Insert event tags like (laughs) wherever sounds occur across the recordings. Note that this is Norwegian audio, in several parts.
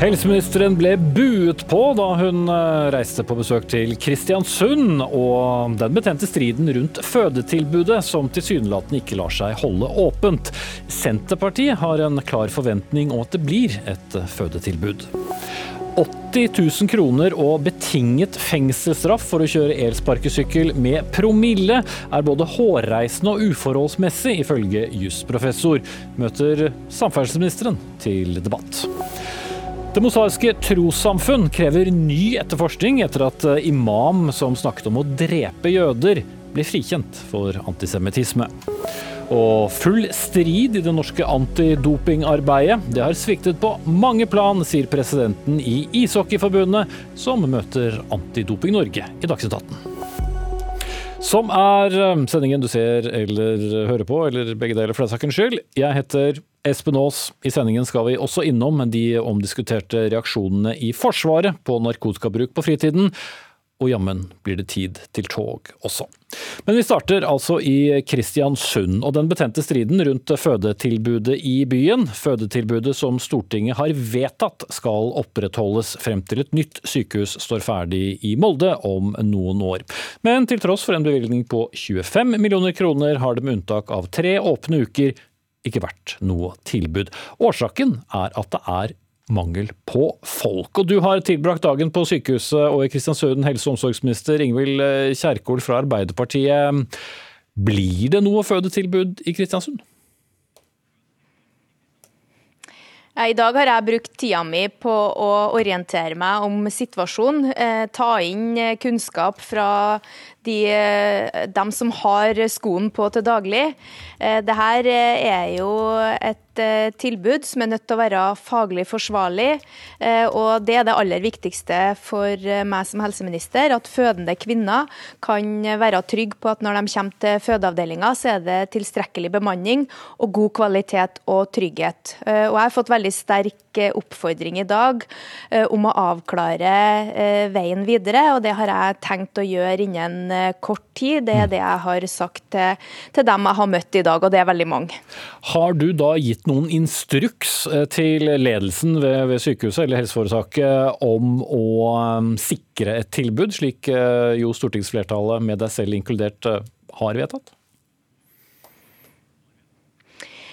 Helseministeren ble buet på da hun eh, reiste på besøk til Kristiansund, og den betente striden rundt fødetilbudet, som tilsynelatende ikke lar seg holde åpent. Senterpartiet har en klar forventning om at det blir et fødetilbud. 80 000 kroner og betinget fengselsstraff for å kjøre elsparkesykkel med promille er både hårreisende og uforholdsmessig, ifølge jusprofessor. Møter samferdselsministeren til debatt. Det mosaiske trossamfunn krever ny etterforskning etter at imam som snakket om å drepe jøder, ble frikjent for antisemittisme. Og full strid i det norske antidopingarbeidet. Det har sviktet på mange plan, sier presidenten i Ishockeyforbundet, som møter Antidoping Norge i Dagsnytt 18. Som er eh, sendingen du ser eller hører på, eller begge deler for den saks skyld. Jeg heter Espen Aas, i sendingen skal vi også innom de omdiskuterte reaksjonene i Forsvaret på narkotikabruk på fritiden. Og jammen blir det tid til tog også. Men vi starter altså i Kristiansund og den betente striden rundt fødetilbudet i byen. Fødetilbudet som Stortinget har vedtatt skal opprettholdes frem til et nytt sykehus står ferdig i Molde om noen år. Men til tross for en bevilgning på 25 millioner kroner har det med unntak av tre åpne uker ikke vært noe tilbud. Årsaken er at det er mangel på folk. Og du har tilbrakt dagen på sykehuset og i Kristiansund, helse- og omsorgsminister Ingvild Kjerkol fra Arbeiderpartiet. Blir det noe fødetilbud i Kristiansund? I dag har jeg brukt tida mi på å orientere meg om situasjonen. Eh, ta inn kunnskap fra de, de som har skoen på til daglig. Det Dette er jo et tilbud som er nødt til å være faglig forsvarlig. Eh, og Det er det aller viktigste for meg som helseminister. At fødende kvinner kan være trygge på at når de kommer til fødeavdelinga, så er det tilstrekkelig bemanning og god kvalitet og trygghet. Og Jeg har fått veldig sterk oppfordring i dag om å avklare veien videre, og det har jeg tenkt å gjøre innen kort tid. Det er det jeg har sagt til, til dem jeg har møtt i dag, og det er veldig mange. Har du da gitt noen instruks til ledelsen ved, ved sykehuset eller helseforetaket om å um, sikre et tilbud, slik jo stortingsflertallet med deg selv inkludert har vedtatt?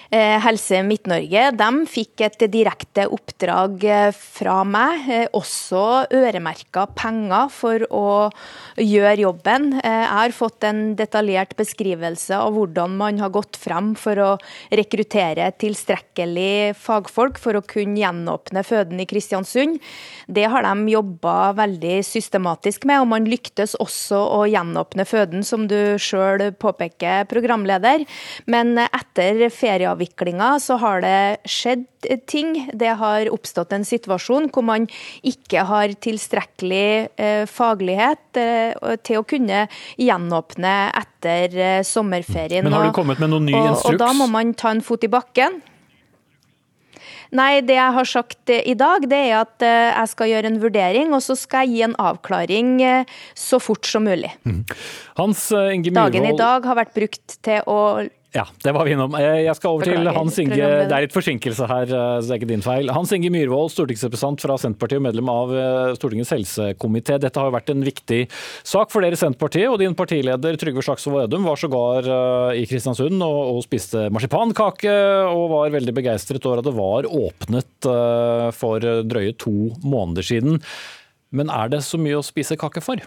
Helse Midt-Norge fikk et direkte oppdrag fra meg, også øremerka penger for å gjøre jobben. Jeg har fått en detaljert beskrivelse av hvordan man har gått frem for å rekruttere tilstrekkelig fagfolk for å kunne gjenåpne føden i Kristiansund. Det har de jobba veldig systematisk med, og man lyktes også å gjenåpne føden, som du sjøl påpeker, programleder. Men etter ferieavvikling avviklinga så har det skjedd ting. Det har oppstått en situasjon hvor man ikke har tilstrekkelig eh, faglighet eh, til å kunne gjenåpne etter eh, sommerferien. Men har du kommet med noen ny instruks? Og, da må man ta en fot i bakken. Nei, det jeg har sagt i dag, det er at jeg skal gjøre en vurdering, og så skal jeg gi en avklaring så fort som mulig. Mm. Hans Inge Myhrvold Dagen i dag har vært brukt til å ja, det var vi innom. Jeg skal over til Hans Inge Det er litt forsinkelse her, så det er ikke din feil. Hans Inge Myhrvold, stortingsrepresentant fra Senterpartiet og medlem av Stortingets helsekomité. Dette har jo vært en viktig sak for dere i Senterpartiet, og din partileder Trygve Slagsvold Vedum var sågar i Kristiansund og, og spiste marsipankake og var veldig begeistret over at det var åpnet for drøye to måneder siden. Men er det så mye å spise kake for?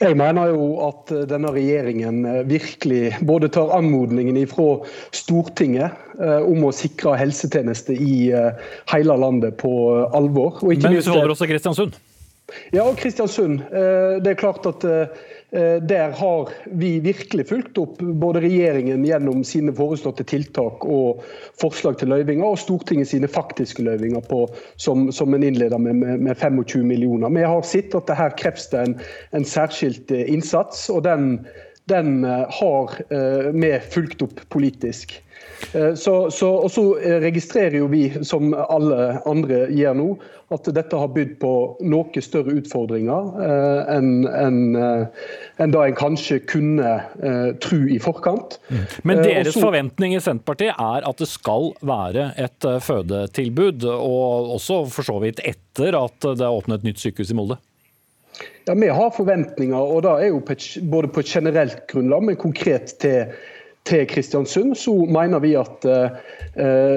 Jeg mener jo at denne regjeringen virkelig både tar anmodningen fra Stortinget om å sikre helsetjenester i hele landet på alvor. Men hvis du holder oss til Kristiansund? Ja, og Kristiansund. Det er klart at der har vi virkelig fulgt opp både regjeringen gjennom sine foreslåtte tiltak og forslag til løyvinger, og Stortinget sine faktiske løyvinger på, som, som en innleder med, med, 25 millioner. Vi har sett at her kreves det en, en særskilt innsats. og den den har vi fulgt opp politisk. Så, så, og så registrerer jo vi, som alle andre gjør nå, at dette har bydd på noe større utfordringer eh, enn en, eh, en det en kanskje kunne eh, tro i forkant. Mm. Men deres Også, forventning i Senterpartiet er at det skal være et fødetilbud, og også for så vidt etter at det er åpnet et nytt sykehus i Molde? Ja, Vi har forventninger, og det er jo på et, både på et generelt grunnlag, men konkret til til Kristiansund, så mener vi at uh,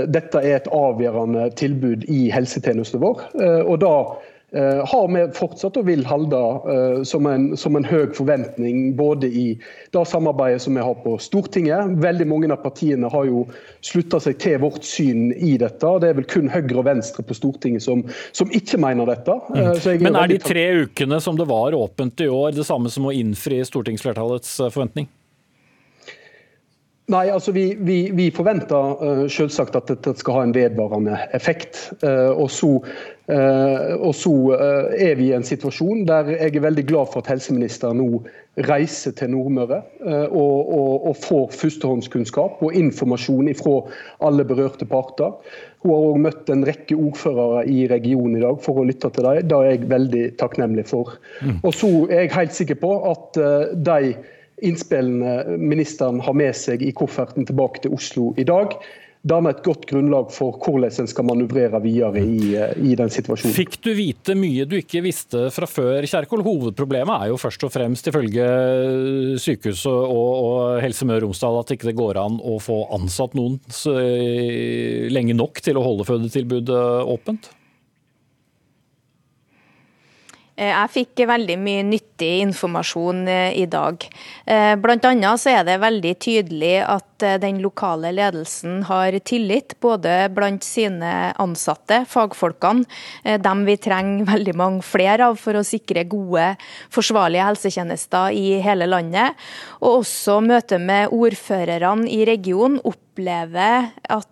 dette er et avgjørende tilbud i helsetjenesten vår. Uh, og da uh, har vi fortsatt og vil holde som en, som, en, høy forventning både i det samarbeidet som vi har på Stortinget. Veldig mange av partiene har jo slutta seg til vårt syn i dette. Det er vel kun Høyre og Venstre på Stortinget som, som ikke mener dette. Mm. Men er de tre ukene som det var åpent i år, det samme som å innfri stortingsflertallets forventning? Nei, altså Vi, vi, vi forventer uh, selvsagt at dette skal ha en vedvarende effekt. Uh, og så, uh, og så er vi i en situasjon der jeg er veldig glad for at helseministeren nå reiser til Nordmøre og, og, og, får førstehåndskunnskap og informasjon fra alle berørte parter. Hun har òg møtt en rekke ordførere i regionen i dag for å lytte til dem. Det er jeg veldig takknemlig for. Mm. Og så er jeg helt sikker på at de innspillene ministeren har med seg i kofferten tilbake til Oslo i dag, danne et godt grunnlag for hvordan en skal manøvrere videre i, i, den situasjonen. Fikk du vite mye du ikke visste fra før, Kjerkol? Hovedproblemet er jo først og fremst ifølge sykehuset og, og Helse Møre og Romsdal at ikke det går an å få ansatt noen lenge nok til å holde fødetilbudet åpent? Eh, jeg fikk veldig mye nyttig informasjon eh, i dag. Bl.a. blant annet så er det veldig tydelig at den lokale ledelsen har tillit, både blant sine ansatte, fagfolkene, dem vi trenger veldig mange flere av for å sikre gode, forsvarlige helsetjenester i hele landet. Og også møtet med ordførerne i regionen opplever at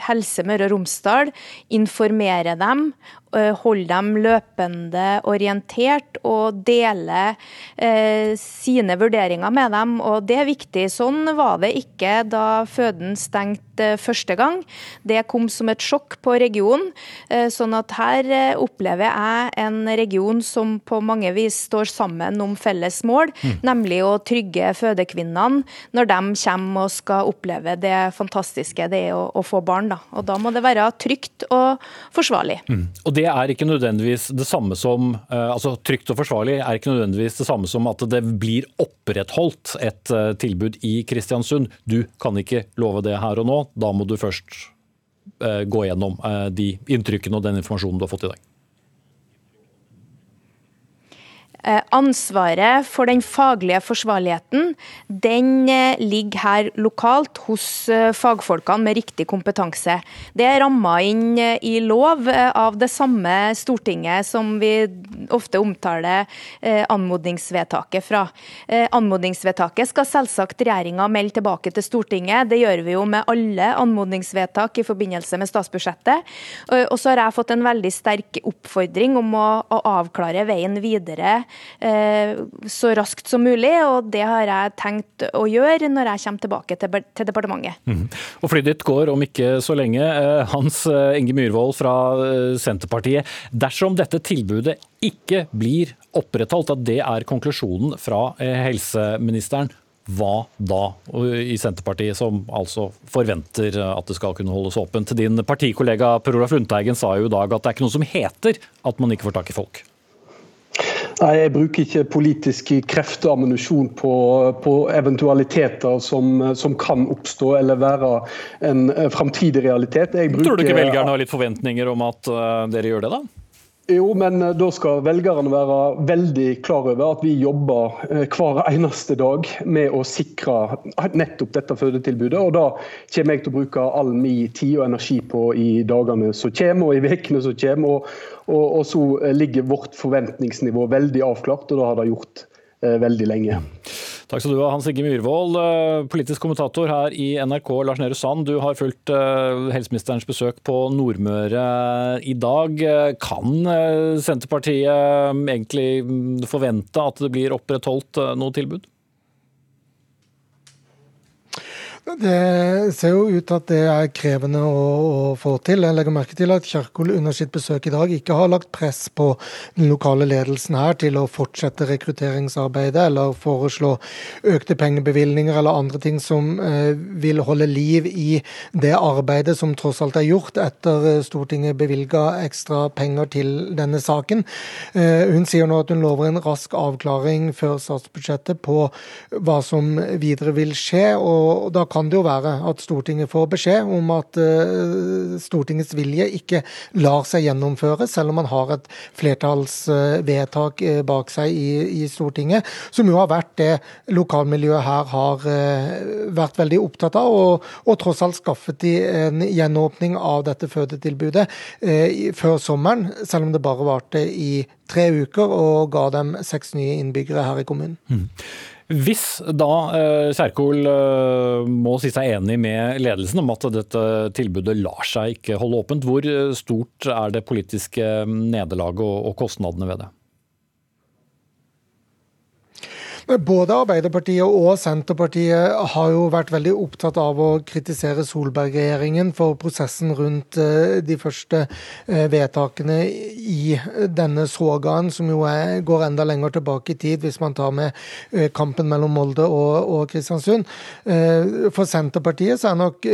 Helse Møre og Romsdal informerer dem Eh, holde dem løpende orientert og dele eh, sine vurderinger med dem. Og det er viktig. Sånn var det ikke da føden stengte første gang. Det kom som et sjokk på regionen. Eh, sånn at her eh, opplever jeg en region som på mange vis står sammen om felles mål, mm. nemlig å trygge fødekvinnene når de kommer og skal oppleve det fantastiske det er å, å få barn. Da. Og da må det være trygt og forsvarlig. Mm. Og det det er ikke nødvendigvis det samme som eh, altså Trygt og forsvarlig er ikke nødvendigvis det samme som at det blir opprettholdt et eh, tilbud i Kristiansund. Du kan ikke love det her og nå. Da må du først eh, gå gjennom de inntrykkene og den informasjonen du har fått i dag. Eh, ansvaret for den faglige forsvarligheten den eh, ligger her lokalt hos eh, fagfolkene med riktig kompetanse. Det er ramma inn i lov av det samme Stortinget som vi ofte omtaler anmodningsvedtaket fra. Anmodningsvedtaket skal selvsagt regjeringa melde tilbake til Stortinget. Det gjør vi jo med alle anmodningsvedtak i forbindelse med statsbudsjettet. Og så har jeg fått en veldig sterk oppfordring om å, å avklare veien videre Eh, så raskt som mulig. og Det har jeg tenkt å gjøre når jeg kommer tilbake til, til departementet. Mm. Og Flyet ditt går om ikke så lenge. Eh, Hans eh, Inge Myhrvold fra Senterpartiet. Dersom dette tilbudet ikke blir opprettholdt, at det er konklusjonen fra helseministeren, hva da i Senterpartiet, som altså forventer at det skal kunne holdes åpent? Din partikollega Per Olaf Lundteigen sa jo i dag at det er ikke noe som heter at man ikke får tak i folk. Nei, Jeg bruker ikke politiske kreft og ammunisjon på, på, eventualiteter som, som, kan oppstå eller være en framtidig realitet. Bruker, Tror du ikke velgerne har litt forventninger om at uh, dere gjør det, da? Jo, men eh, da skal velgerne være veldig klar over at vi jobber eh, hver eneste dag med å sikre nettopp dette fødetilbudet. Og da kommer jeg til å bruke all min tid og energi på i dagene som kommer og i ukene som kommer. Og, og, og, så ligger vårt forventningsnivå veldig avklart, og det har det gjort eh, veldig lenge. Takk skal du ha, Hans Inge Myhrvold, eh, politisk kommentator her i NRK. Lars Nehru Sand, du har fulgt eh, helseministerens besøk på Nordmøre i dag. Kan eh, Senterpartiet egentlig forvente at det blir opprettholdt noe tilbud? Det ser jo ut at det er krevende å, å, få til. Jeg legger merke til at Kjerkol under sitt besøk i dag ikke har lagt press på den lokale ledelsen her til å fortsette rekrutteringsarbeidet eller foreslå økte pengebevilgninger eller andre ting som eh, vil holde liv i det arbeidet som tross alt er gjort etter eh, Stortinget bevilga ekstra penger til denne saken. Eh, hun sier nå at hun lover en rask avklaring før statsbudsjettet på hva som videre vil skje. og da kan kan det jo være at Stortinget får beskjed om at uh, Stortingets vilje ikke lar seg gjennomføre, selv om man har et flertallsvedtak uh, bak seg i, i, Stortinget, som jo har vært det lokalmiljøet her har uh, vært veldig opptatt av, og, og, tross alt skaffet de en gjenåpning av dette fødetilbudet før sommeren, selv om det bare varte i tre uker og ga dem seks nye innbyggere her i kommunen. Mm. Hvis da eh, Kjerkol eh, må si seg enig med ledelsen om at dette tilbudet lar seg ikke holde åpent, hvor stort er det politiske nederlaget og kostnadene ved det? Både Arbeiderpartiet og Senterpartiet har jo vært veldig opptatt av å kritisere Solberg-regjeringen for prosessen rundt eh, de første eh, vedtakene i denne sogaen, som jo er, går enda lenger tilbake i tid, hvis man tar med eh, kampen mellom Molde og, og Kristiansund. For Senterpartiet så er nok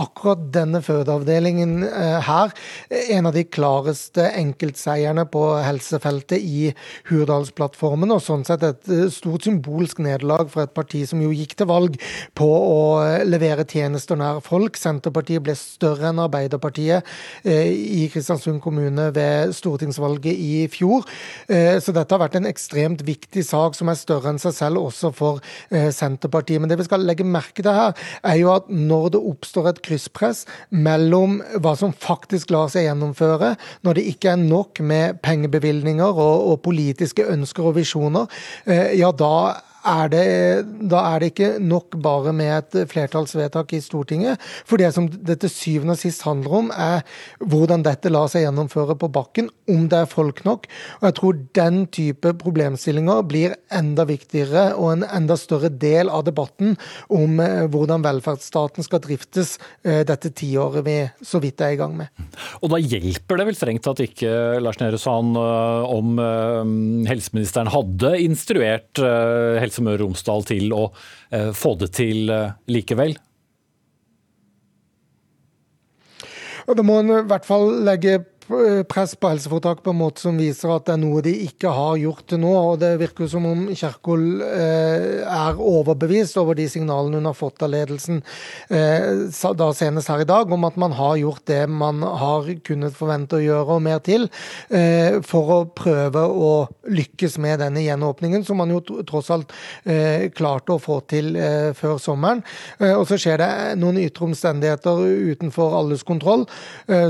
akkurat denne fødeavdelingen her en av de klareste enkeltseierne på helsefeltet i Hurdalsplattformen, og sånn sett et stort symbol symbolsk nederlag for et parti som jo gikk til valg på å levere tjenester nær folk. Senterpartiet ble større enn Arbeiderpartiet eh, i Kristiansund kommune ved stortingsvalget i fjor. Eh, så dette har vært en ekstremt viktig sak som er større enn seg selv, også for eh, Senterpartiet. Men det vi skal legge merke til her, er jo at når det oppstår et krysspress mellom hva som faktisk lar seg gjennomføre, når det ikke er nok med pengebevilgninger og, og politiske ønsker og visjoner, ja da er det, da er det ikke nok bare med et flertallsvedtak i Stortinget. For det som det til syvende og sist handler om, er hvordan dette lar seg gjennomføre på bakken, om det er folk nok. Og jeg tror den type problemstillinger blir enda viktigere og en enda større del av debatten om eh, hvordan velferdsstaten skal driftes eh, dette tiåret vi så vidt er i gang med. Og da hjelper det vel strengt tatt ikke, Lars Nehru Sand, eh, om helseministeren hadde instruert helseministeren Helse Møre og Romsdal til å eh, få det til eh, likevel? Da må en i hvert fall legge press på helseforetak på en måte som viser at det er noe de ikke har gjort til nå. og Det virker som om Kjerkol eh, er overbevist over de signalene hun har fått av ledelsen eh, da senest her i dag, om at man har gjort det man har kunnet forvente å gjøre og mer til, for å prøve å lykkes med denne gjenåpningen, som man jo tross alt klarte å få til før sommeren. Og så skjer det noen ytre omstendigheter utenfor alles kontroll,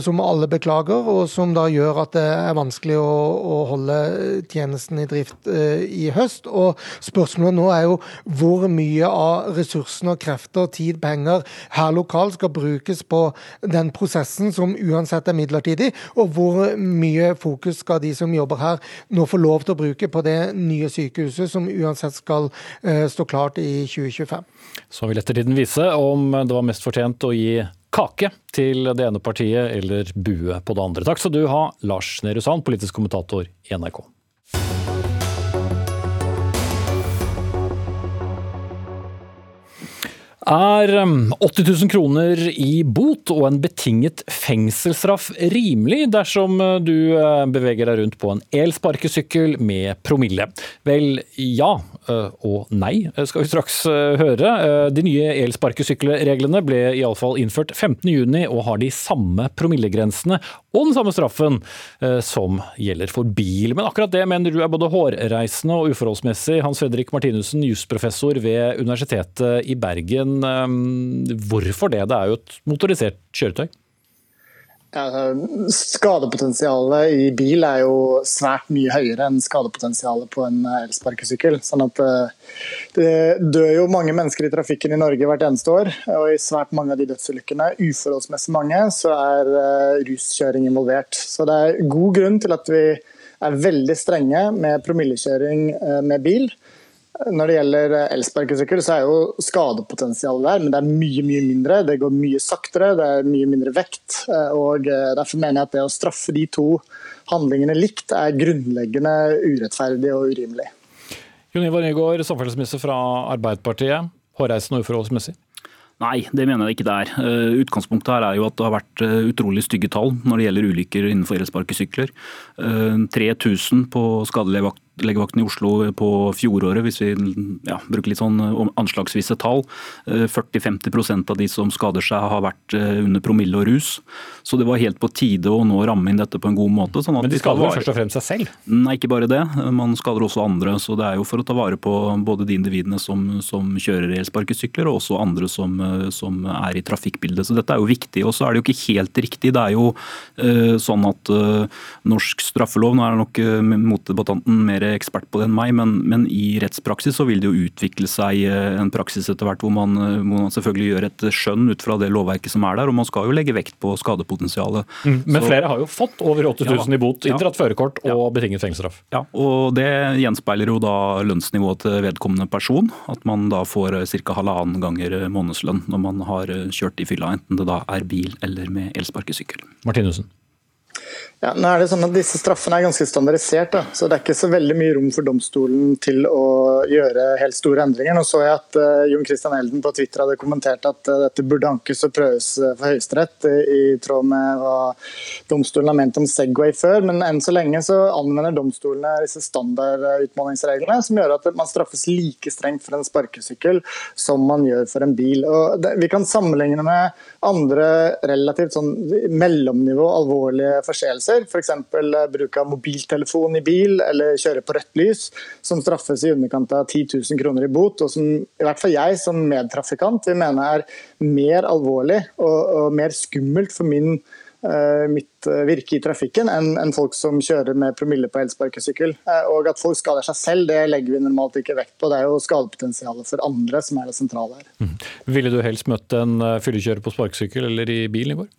som alle beklager. og som da gjør at det er vanskelig å, å holde tjenesten i drift eh, i høst. Og spørsmålet nå er jo hvor mye av ressursene og krefter, tid, penger her lokalt skal brukes på den prosessen som uansett er midlertidig, og hvor mye fokus skal de som jobber her nå få lov til å bruke på det nye sykehuset som uansett skal eh, stå klart i 2025. Så vil ettertiden vise om det var mest fortjent å gi kake til det ene partiet eller bue på det andre. Takk skal du ha, Lars Nehru Sand, politisk kommentator i NRK. Er 80 um, 000 kroner i bot og en betinget fengselsstraff rimelig dersom uh, du uh, beveger deg rundt på en elsparkesykkel med promille? Vel, ja uh, og nei, skal vi straks høre. De nye elsparkesykkelreglene ble iallfall innført 15.6 og har de samme promillegrensene og den samme straffen som gjelder for bil. Men akkurat det mener du er både hårreisende og uforholdsmessig. Hans Fredrik Martinussen, jusprofessor ved Universitetet i Bergen. Men ehm, hvorfor det? Det er jo et motorisert kjøretøy. Skadepotensialet i bil er jo svært mye høyere enn skadepotensialet på en elsparkesykkel. Sånn at eh, det dør jo mange mennesker i trafikken i Norge hvert eneste år. Og i svært mange av de dødsulykkene, uforholdsmessig mange, så er eh, ruskjøring involvert. Så det er god grunn til at vi er veldig strenge med promillekjøring eh, med bil. Når det gjelder elsparkesykkel, så er jo skadepotensialet der, men det er mye mye mindre. Det går mye saktere, det er mye mindre vekt. og Derfor mener jeg at det å straffe de to handlingene likt er grunnleggende urettferdig og urimelig. Jon Ivar Nygaard, samferdselsminister fra Arbeiderpartiet. Hårreisende og uforholdsmessig? Nei, det mener jeg ikke det er. Eh, utgangspunktet her er jo at det har vært eh, utrolig stygge tall når det gjelder ulykker innenfor elsparkesykler. 3000 eh, på skadelig legevakten i Oslo på fjoråret, hvis vi ja, bruker litt sånn anslagsvisse tall. 40-50 eh, av de som skader seg har vært eh, under promille og rus. Så det var helt på tide å nå ramme inn dette på en god måte. Sånn Men de skader vel først og fremst seg selv? Nei, ikke bare det. Man skader også andre. Så det er jo for å ta vare på både de individene som, som kjører elsparkesykler, og også andre som, som, er i trafikkbildet. Så dette er jo viktig. Og så er det jo ikke helt riktig. Det er jo uh, sånn at uh, norsk straffelov, nå er nok uh, motdebattanten mer ekspert på det enn meg, men, men, i rettspraksis så vil det jo utvikle seg eh, en praksis etter hvert hvor man, eh, hvor man, selvfølgelig gjør et skjønn ut fra det lovverket som er der, og man skal jo legge vekt på skadepotensialet. Mm, men så, flere har jo fått over 8000 ja, i bot, inndratt ja, førerkort og ja, betinget fengselsstraff. Ja, og det gjenspeiler jo da lønnsnivået til vedkommende person. At man da får eh, ca. halvannen ganger månedslønn når man har kjørt i fylla, enten det da er bil eller med elsparkesykkel. Martinussen. Ja, nå er det sånn at Disse straffene er ganske standardisert, da. så det er ikke så veldig mye rom for domstolen til å gjøre helt store endringer. Nå så jeg at uh, Jon Christian Elden på Twitter hadde kommentert at uh, dette burde ankes og prøves uh, for Høyesterett, i, i tråd med hva domstolen har ment om Segway før. Men enn så lenge så anvender domstolene disse standardutmålingsreglene, som gjør at man straffes like strengt for en sparkesykkel som man gjør for en bil. Det, vi kan sammenligne med andre relativt sånn mellomnivå alvorlige forseelser, f.eks. For eh, bruk av mobiltelefon i bil eller kjøre på rødt lys, som straffes i underkant av 10 000 kroner i bot, og som i hvert fall jeg som medtrafikant vil mene er mer alvorlig og, og mer skummelt for min uh, mitt eh, virke i trafikken enn en folk som kjører med promille på elsparkesykkel. Og at folk skader seg selv, det legger vi normalt ikke vekt på. Det er jo skadepotensialet for andre som er det sentrale her. Mm. Ville du helst møtt en fyllekjører på sparkesykkel eller i bil, Nivår?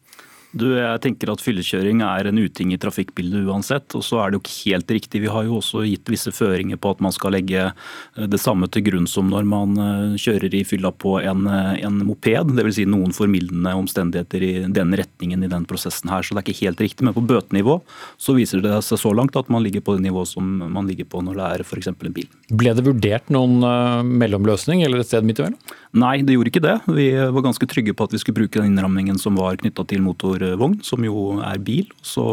Du, jeg tenker at Fyllekjøring er en uting i trafikkbildet uansett. og så er det jo ikke helt riktig. Vi har jo også gitt visse føringer på at man skal legge eh, det samme til grunn som når man eh, kjører i fylla på en, eh, en moped. Dvs. Si noen formildende omstendigheter i den retningen i den prosessen her. Så det er ikke helt riktig. Men på bøtenivå så viser det seg så langt at man ligger på det nivået som man ligger på når det er f.eks. en bil. Ble det vurdert noen mellomløsning eller et sted midt imellom? Nei, det gjorde ikke det. Vi var ganske trygge på at vi skulle bruke den innrammingen som var knytta til motorvogn, som jo er bil. Så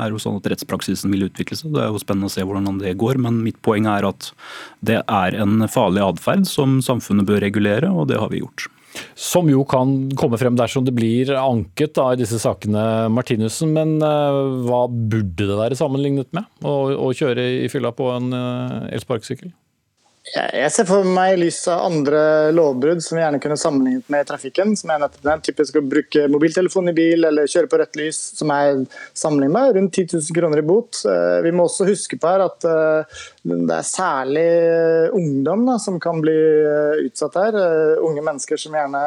er det jo sånn at rettspraksisen vil utvikle seg. Det er jo spennende å se hvordan det går. Men mitt poeng er at det er en farlig atferd som samfunnet bør regulere, og det har vi gjort. Som jo kan komme frem dersom det blir anket da, i disse sakene, Martinussen. Men uh, hva burde det være sammenlignet med å, å kjøre i fylla på en uh, elsparkesykkel? Jeg ser for meg i lys av andre lovbrudd som vi gjerne kunne sammenlignet med trafikken. som er nettopp Typisk å bruke mobiltelefon i bil eller kjøre på rødt lys, som er sammenlignet med rundt 10 000 kroner i bot. Eh, vi må også huske på her at eh, det er særlig ungdom da, som kan bli eh, utsatt her. Unge mennesker som gjerne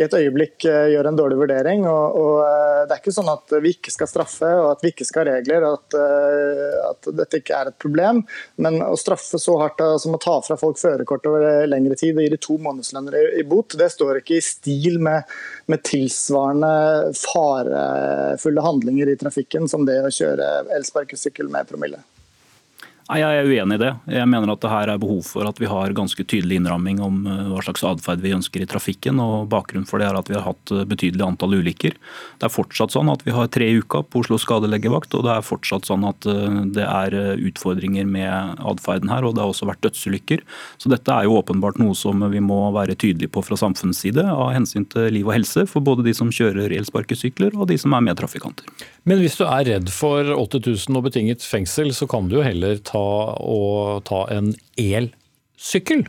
i et øyeblikk eh, gjør en dårlig vurdering. Og, og, eh, Det er ikke sånn at vi ikke skal straffe og at vi ikke skal ha regler, og at, eh, at dette ikke er et problem. Men å straffe så hardt som å ta fra folk førerkort over lengre tid og gi dem to månedslønner i, i bot, det står ikke i stil med, med tilsvarende farefulle handlinger i trafikken som det å kjøre elsparkesykkel med promille. Nei, Jeg er uenig i det. Jeg mener at det her er behov for at vi har ganske tydelig innramming om eh, hva slags atferd vi ønsker i trafikken. og Bakgrunnen for det er at vi har hatt eh, betydelig antall ulykker. Det er fortsatt sånn at vi har tre i uka på Oslo skadelegevakt, og det er fortsatt sånn at eh, det er utfordringer med atferden her. og Det har også vært dødsulykker. Så dette er jo åpenbart noe som vi må være tydelige på fra samfunnets side av hensyn til liv og helse for både de som kjører elsparkesykler og de som er medtrafikanter. Men hvis du er redd for 8000 og betinget fengsel, så kan du jo heller ta å ta en elsykkel.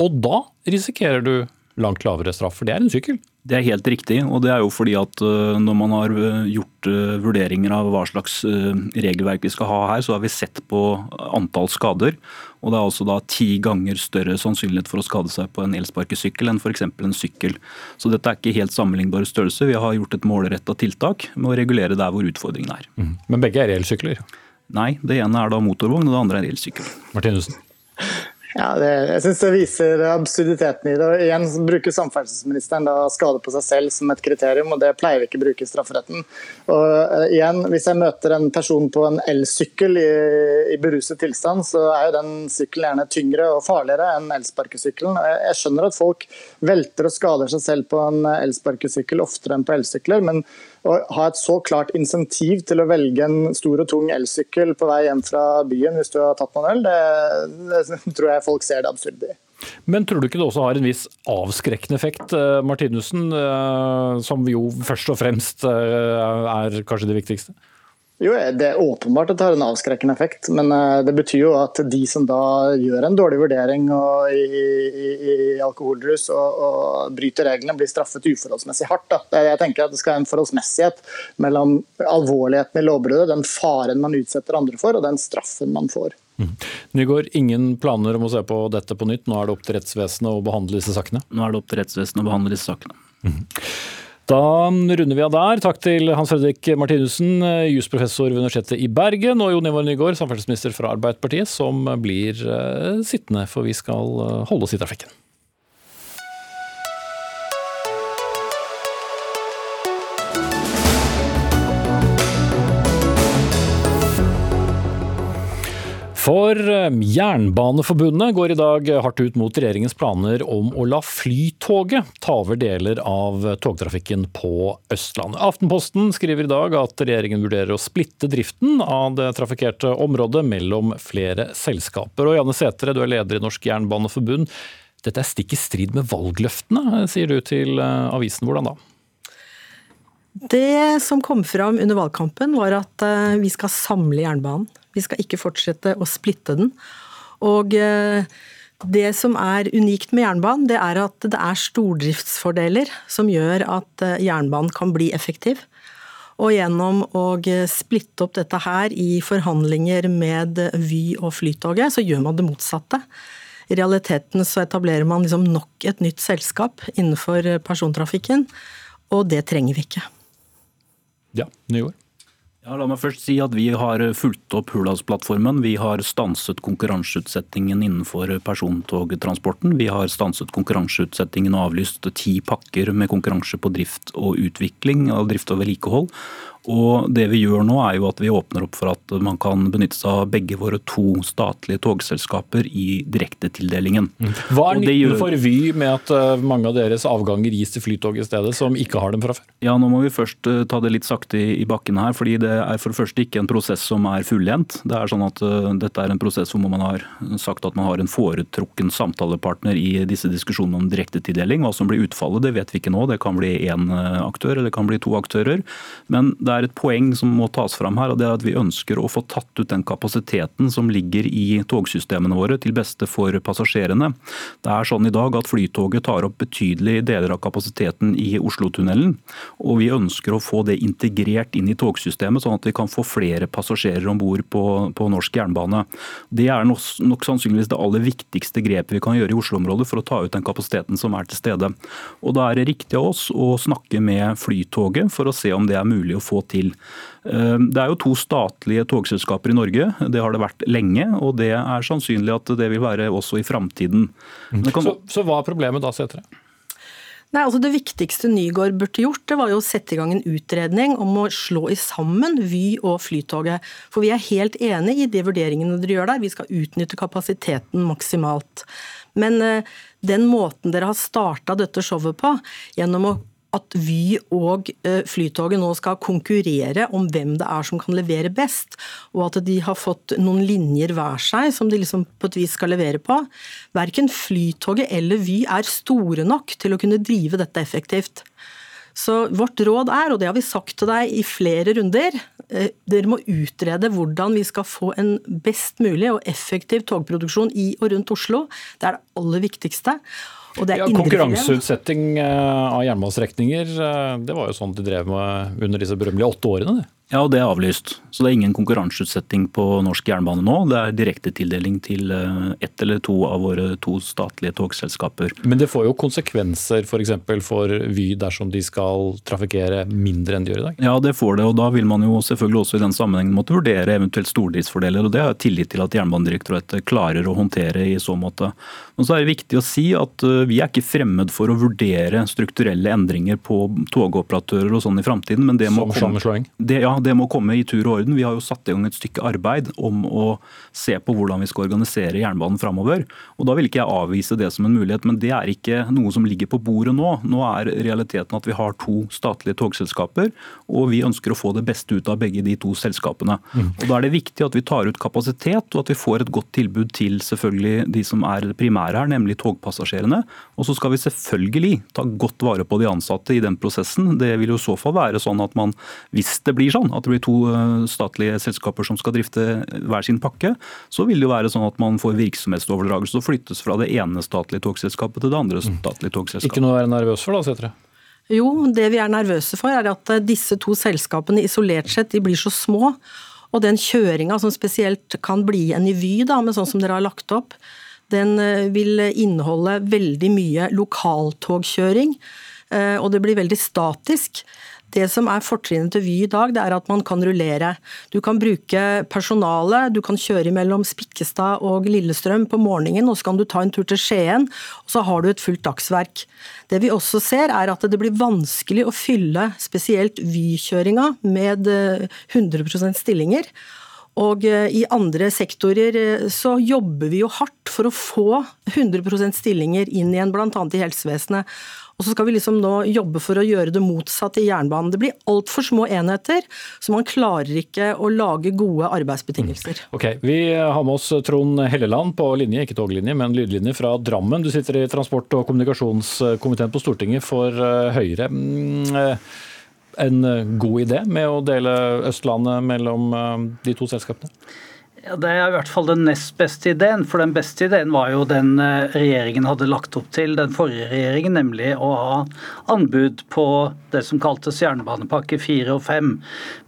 Og da risikerer du langt lavere straff, for det er en sykkel. Det er helt riktig, og det er jo fordi at eh, når man har eh, gjort eh, vurderinger av hva slags regelverk vi skal ha her, så har vi sett på antall skader. Og det er altså da ti ganger større sannsynlighet for å skade seg på en elsparkesykkel enn f.eks. en sykkel. Så dette er ikke helt sammenlignbare størrelser. Vi har gjort et målretta tiltak med å regulere der hvor utfordringen er. Mm. Men begge er elsykler? Nei, det ene er da motorvogn, og det andre er elsykkel. Martinussen? Ja, det, jeg synes det viser absurditeten i det. Og igjen bruker samferdselsministeren da skade på seg selv som et kriterium, og det pleier vi ikke å bruke i strafferetten. Og uh, igjen, Hvis jeg møter en person på en elsykkel i, i beruset tilstand, så er jo den sykkelen gjerne tyngre og farligere enn elsparkesykkelen. Jeg, jeg skjønner at folk velter og skader seg selv på en elsparkesykkel oftere enn på elsykler, men å ha et så klart insentiv til å velge en stor og tung elsykkel på vei hjem fra byen hvis du har tatt noen øl, det, det tror jeg folk ser det absurde i. Men tror du ikke det også har en viss avskrekkende effekt, eh, Martinussen, eh, som jo først og fremst eh, er kanskje det viktigste? Jo, Det er åpenbart at det har en avskrekkende effekt, men eh, det betyr jo at de som da gjør en dårlig vurdering i, i, i, alkoholrus og, og, bryter reglene, blir straffet uforholdsmessig hardt. Da. Jeg tenker at Det skal være en forholdsmessighet mellom alvorligheten i lovbruddet, den faren man utsetter andre for, og den straffen man får. Mm. Nygaard, ingen planer om å se på dette på nytt. Nå er det opp til rettsvesenet å behandle disse sakene? Nå er det opp til rettsvesenet å behandle disse sakene. Mm. Da runder vi av der. Takk til Hans Fredrik Martinussen, jusprofessor ved Universitetet i Bergen, og Jon Ivar Nygaard, samferdselsminister fra Arbeiderpartiet, som blir eh, sittende, for vi skal eh, holde oss i trafikken. For eh, Jernbaneforbundet går i dag hardt ut mot regjeringens planer om å la Flytoget ta over deler av togtrafikken på Østlandet. Aftenposten skriver i dag at regjeringen vurderer å splitte driften av det trafikkerte området mellom flere selskaper. Og Janne Sætre, du er leder i Norsk Jernbaneforbund. Dette er stikk i strid med valgløftene, sier du til eh, avisen. Hvordan da? Det som kom fram under valgkampen, var at eh, vi skal samle jernbanen. Vi skal ikke fortsette å splitte den. Og eh, det som er unikt med jernbanen, det er at det er stordriftsfordeler som gjør at eh, jernbanen kan bli effektiv. Og gjennom å splitte opp dette her i forhandlinger med Vy og Flytoget, så gjør man det motsatte. I realiteten så etablerer man liksom nok et nytt selskap innenfor persontrafikken, og det trenger vi ikke. Ja, Nygaard? Ja, la meg først si at Vi har fulgt opp Hurdalsplattformen. Vi har stanset konkurranseutsettingen innenfor persontogtransporten. Vi har stanset konkurranseutsettingen og avlyst ti pakker med konkurranse på drift og utvikling av drift og vedlikehold. Og det vi gjør nå er jo at vi åpner opp for at man kan benytte seg av begge våre to statlige togselskaper i direktetildelingen. Mm. Hva er nytten gjør... for Vy med at eh, mange av deres avganger gis til Flytoget i stedet, som ikke har dem fra før? Ja, Nå må vi først eh, ta det litt sakte i bakken her. fordi Det er for det første ikke en prosess som er fullendt. Det er sånn at uh, Dette er en prosess hvor man har sagt at man har en foretrukken samtalepartner i disse diskusjonene om direktetildeling. Hva som blir utfallet, det vet vi ikke nå. Det kan bli én aktør eller det kan bli to aktører. Men det er et poeng som må tas fram her, og det er at vi ønsker å få tatt ut den kapasiteten som ligger i togsystemene våre til beste for passasjerene. Det er sånn i dag at Flytoget tar opp betydelige deler av kapasiteten i Oslotunnelen. Og vi ønsker å få det integrert inn i togsystemet, sånn at vi kan få flere passasjerer om bord på, på, norsk jernbane. Det er nok, nok sannsynligvis det aller viktigste grepet vi kan gjøre i Oslo-området for å ta ut den kapasiteten som er til stede. Og Da er det riktig av oss å snakke med Flytoget for å se om det er mulig å få til. Eh, det er jo to statlige togselskaper i Norge. Det har det vært lenge, og det er sannsynlig at det vil være også i framtiden. Kan... Så, så hva er problemet da, Setre? Nei, altså Det viktigste Nygård burde gjort, det var jo å sette i gang en utredning om å slå i sammen Vy og Flytoget. For vi er helt enig i de vurderingene dere gjør der. Vi skal utnytte kapasiteten maksimalt. Men eh, den måten dere har starta dette showet på, gjennom å at Vy og eh, Flytoget nå skal konkurrere om hvem det er som kan levere best, og at de har fått noen linjer hver seg som de liksom på et vis skal levere på. Verken Flytoget eller Vy er store nok til å kunne drive dette effektivt. Så vårt råd er, og det har vi sagt til deg i flere runder, eh, dere må utrede hvordan vi skal få en best mulig og effektiv togproduksjon i og rundt Oslo. Det er det aller viktigste ja, konkurranseutsetting eh, av jernbanestrekninger, eh, det var jo sånn de drev med under disse berømmelige åtte årene? Det. Ja, og det er avlyst. Så det er ingen konkurranseutsetting på norsk jernbane nå. Det er direktetildeling til eh, ett eller to av våre to statlige togselskaper. Men det får jo konsekvenser f.eks. For, for Vy dersom de skal trafikkere mindre enn de gjør i dag? Ja, det får det. Og da vil man jo selvfølgelig også i den sammenhengen måtte vurdere eventuelt stordriftsfordeler. og Det har jeg tillit til at Jernbanedirektoratet klarer å håndtere i så måte. Men så er det viktig å si at eh, vi er ikke fremmed for å vurdere strukturelle endringer på togoperatører og sånn i framtiden. Men det må, Som komme, det, ja, det må komme i tur og orden. Vi har jo satt i gang et stykke arbeid om å se på hvordan vi skal organisere jernbanen framover. Og da vil ikke jeg avvise det som en mulighet, men det er ikke noe som ligger på bordet nå. Nå er realiteten at vi har to statlige togselskaper, og vi ønsker å få det beste ut av begge de to selskapene. Mm. Og Da er det viktig at vi tar ut kapasitet, og at vi får et godt tilbud til selvfølgelig de som er primære her, nemlig togpassasjerene. Og så skal vi selvfølgelig ta godt vare på de ansatte i den prosessen. Det vil jo i så fall være sånn at man, hvis det blir sånn at det blir to eh, statlige selskaper som skal drifte hver sin pakke, så vil det jo være sånn at man får virksomhetsoverdragelse og flyttes fra det ene statlige togselskapet til det andre mm. statlige togselskapet. Ikke noe å være nervøs for da, Sætre? Jo, det vi er nervøse for er at eh, disse to selskapene isolert sett de blir så små. Og den kjøringa som spesielt kan bli en i Vy, da, med sånn som dere har lagt opp, den eh, vil inneholde veldig mye lokaltogkjøring. Og det blir veldig statisk. Det som er fortrinnet til Vy i dag, det er at man kan rullere. Du kan bruke personale, du kan kjøre mellom Spikkestad og Lillestrøm på morgenen, og så kan du ta en tur til Skien, og så har du et fullt dagsverk. Det vi også ser, er at det blir vanskelig å fylle spesielt Vy-kjøringa med 100 eh, stillinger. Og eh, i andre sektorer eh, så jobber vi jo hardt for å få 100% stillinger inn igjen, bl.a. i helsevesenet. Og så skal vi liksom nå jobbe for å gjøre det motsatte i jernbanen. Det blir altfor små enheter, så man klarer ikke å lage gode arbeidsbetingelser. Mm. Ok, Vi har med oss Trond Helleland på linje, ikke toglinje, men lydlinje fra Drammen. Du sitter i transport- og kommunikasjonskomiteen på Stortinget for eh, Høyre. Mm, eh, en god idé med å dele Østlandet mellom eh, de to selskapene? Ja, Det er i hvert fall den nest beste ideen. For den beste ideen var jo den eh, regjeringen hadde lagt opp til, den forrige regjeringen, nemlig å ha anbud på det som kaltes jernbanepakke 4 og 5.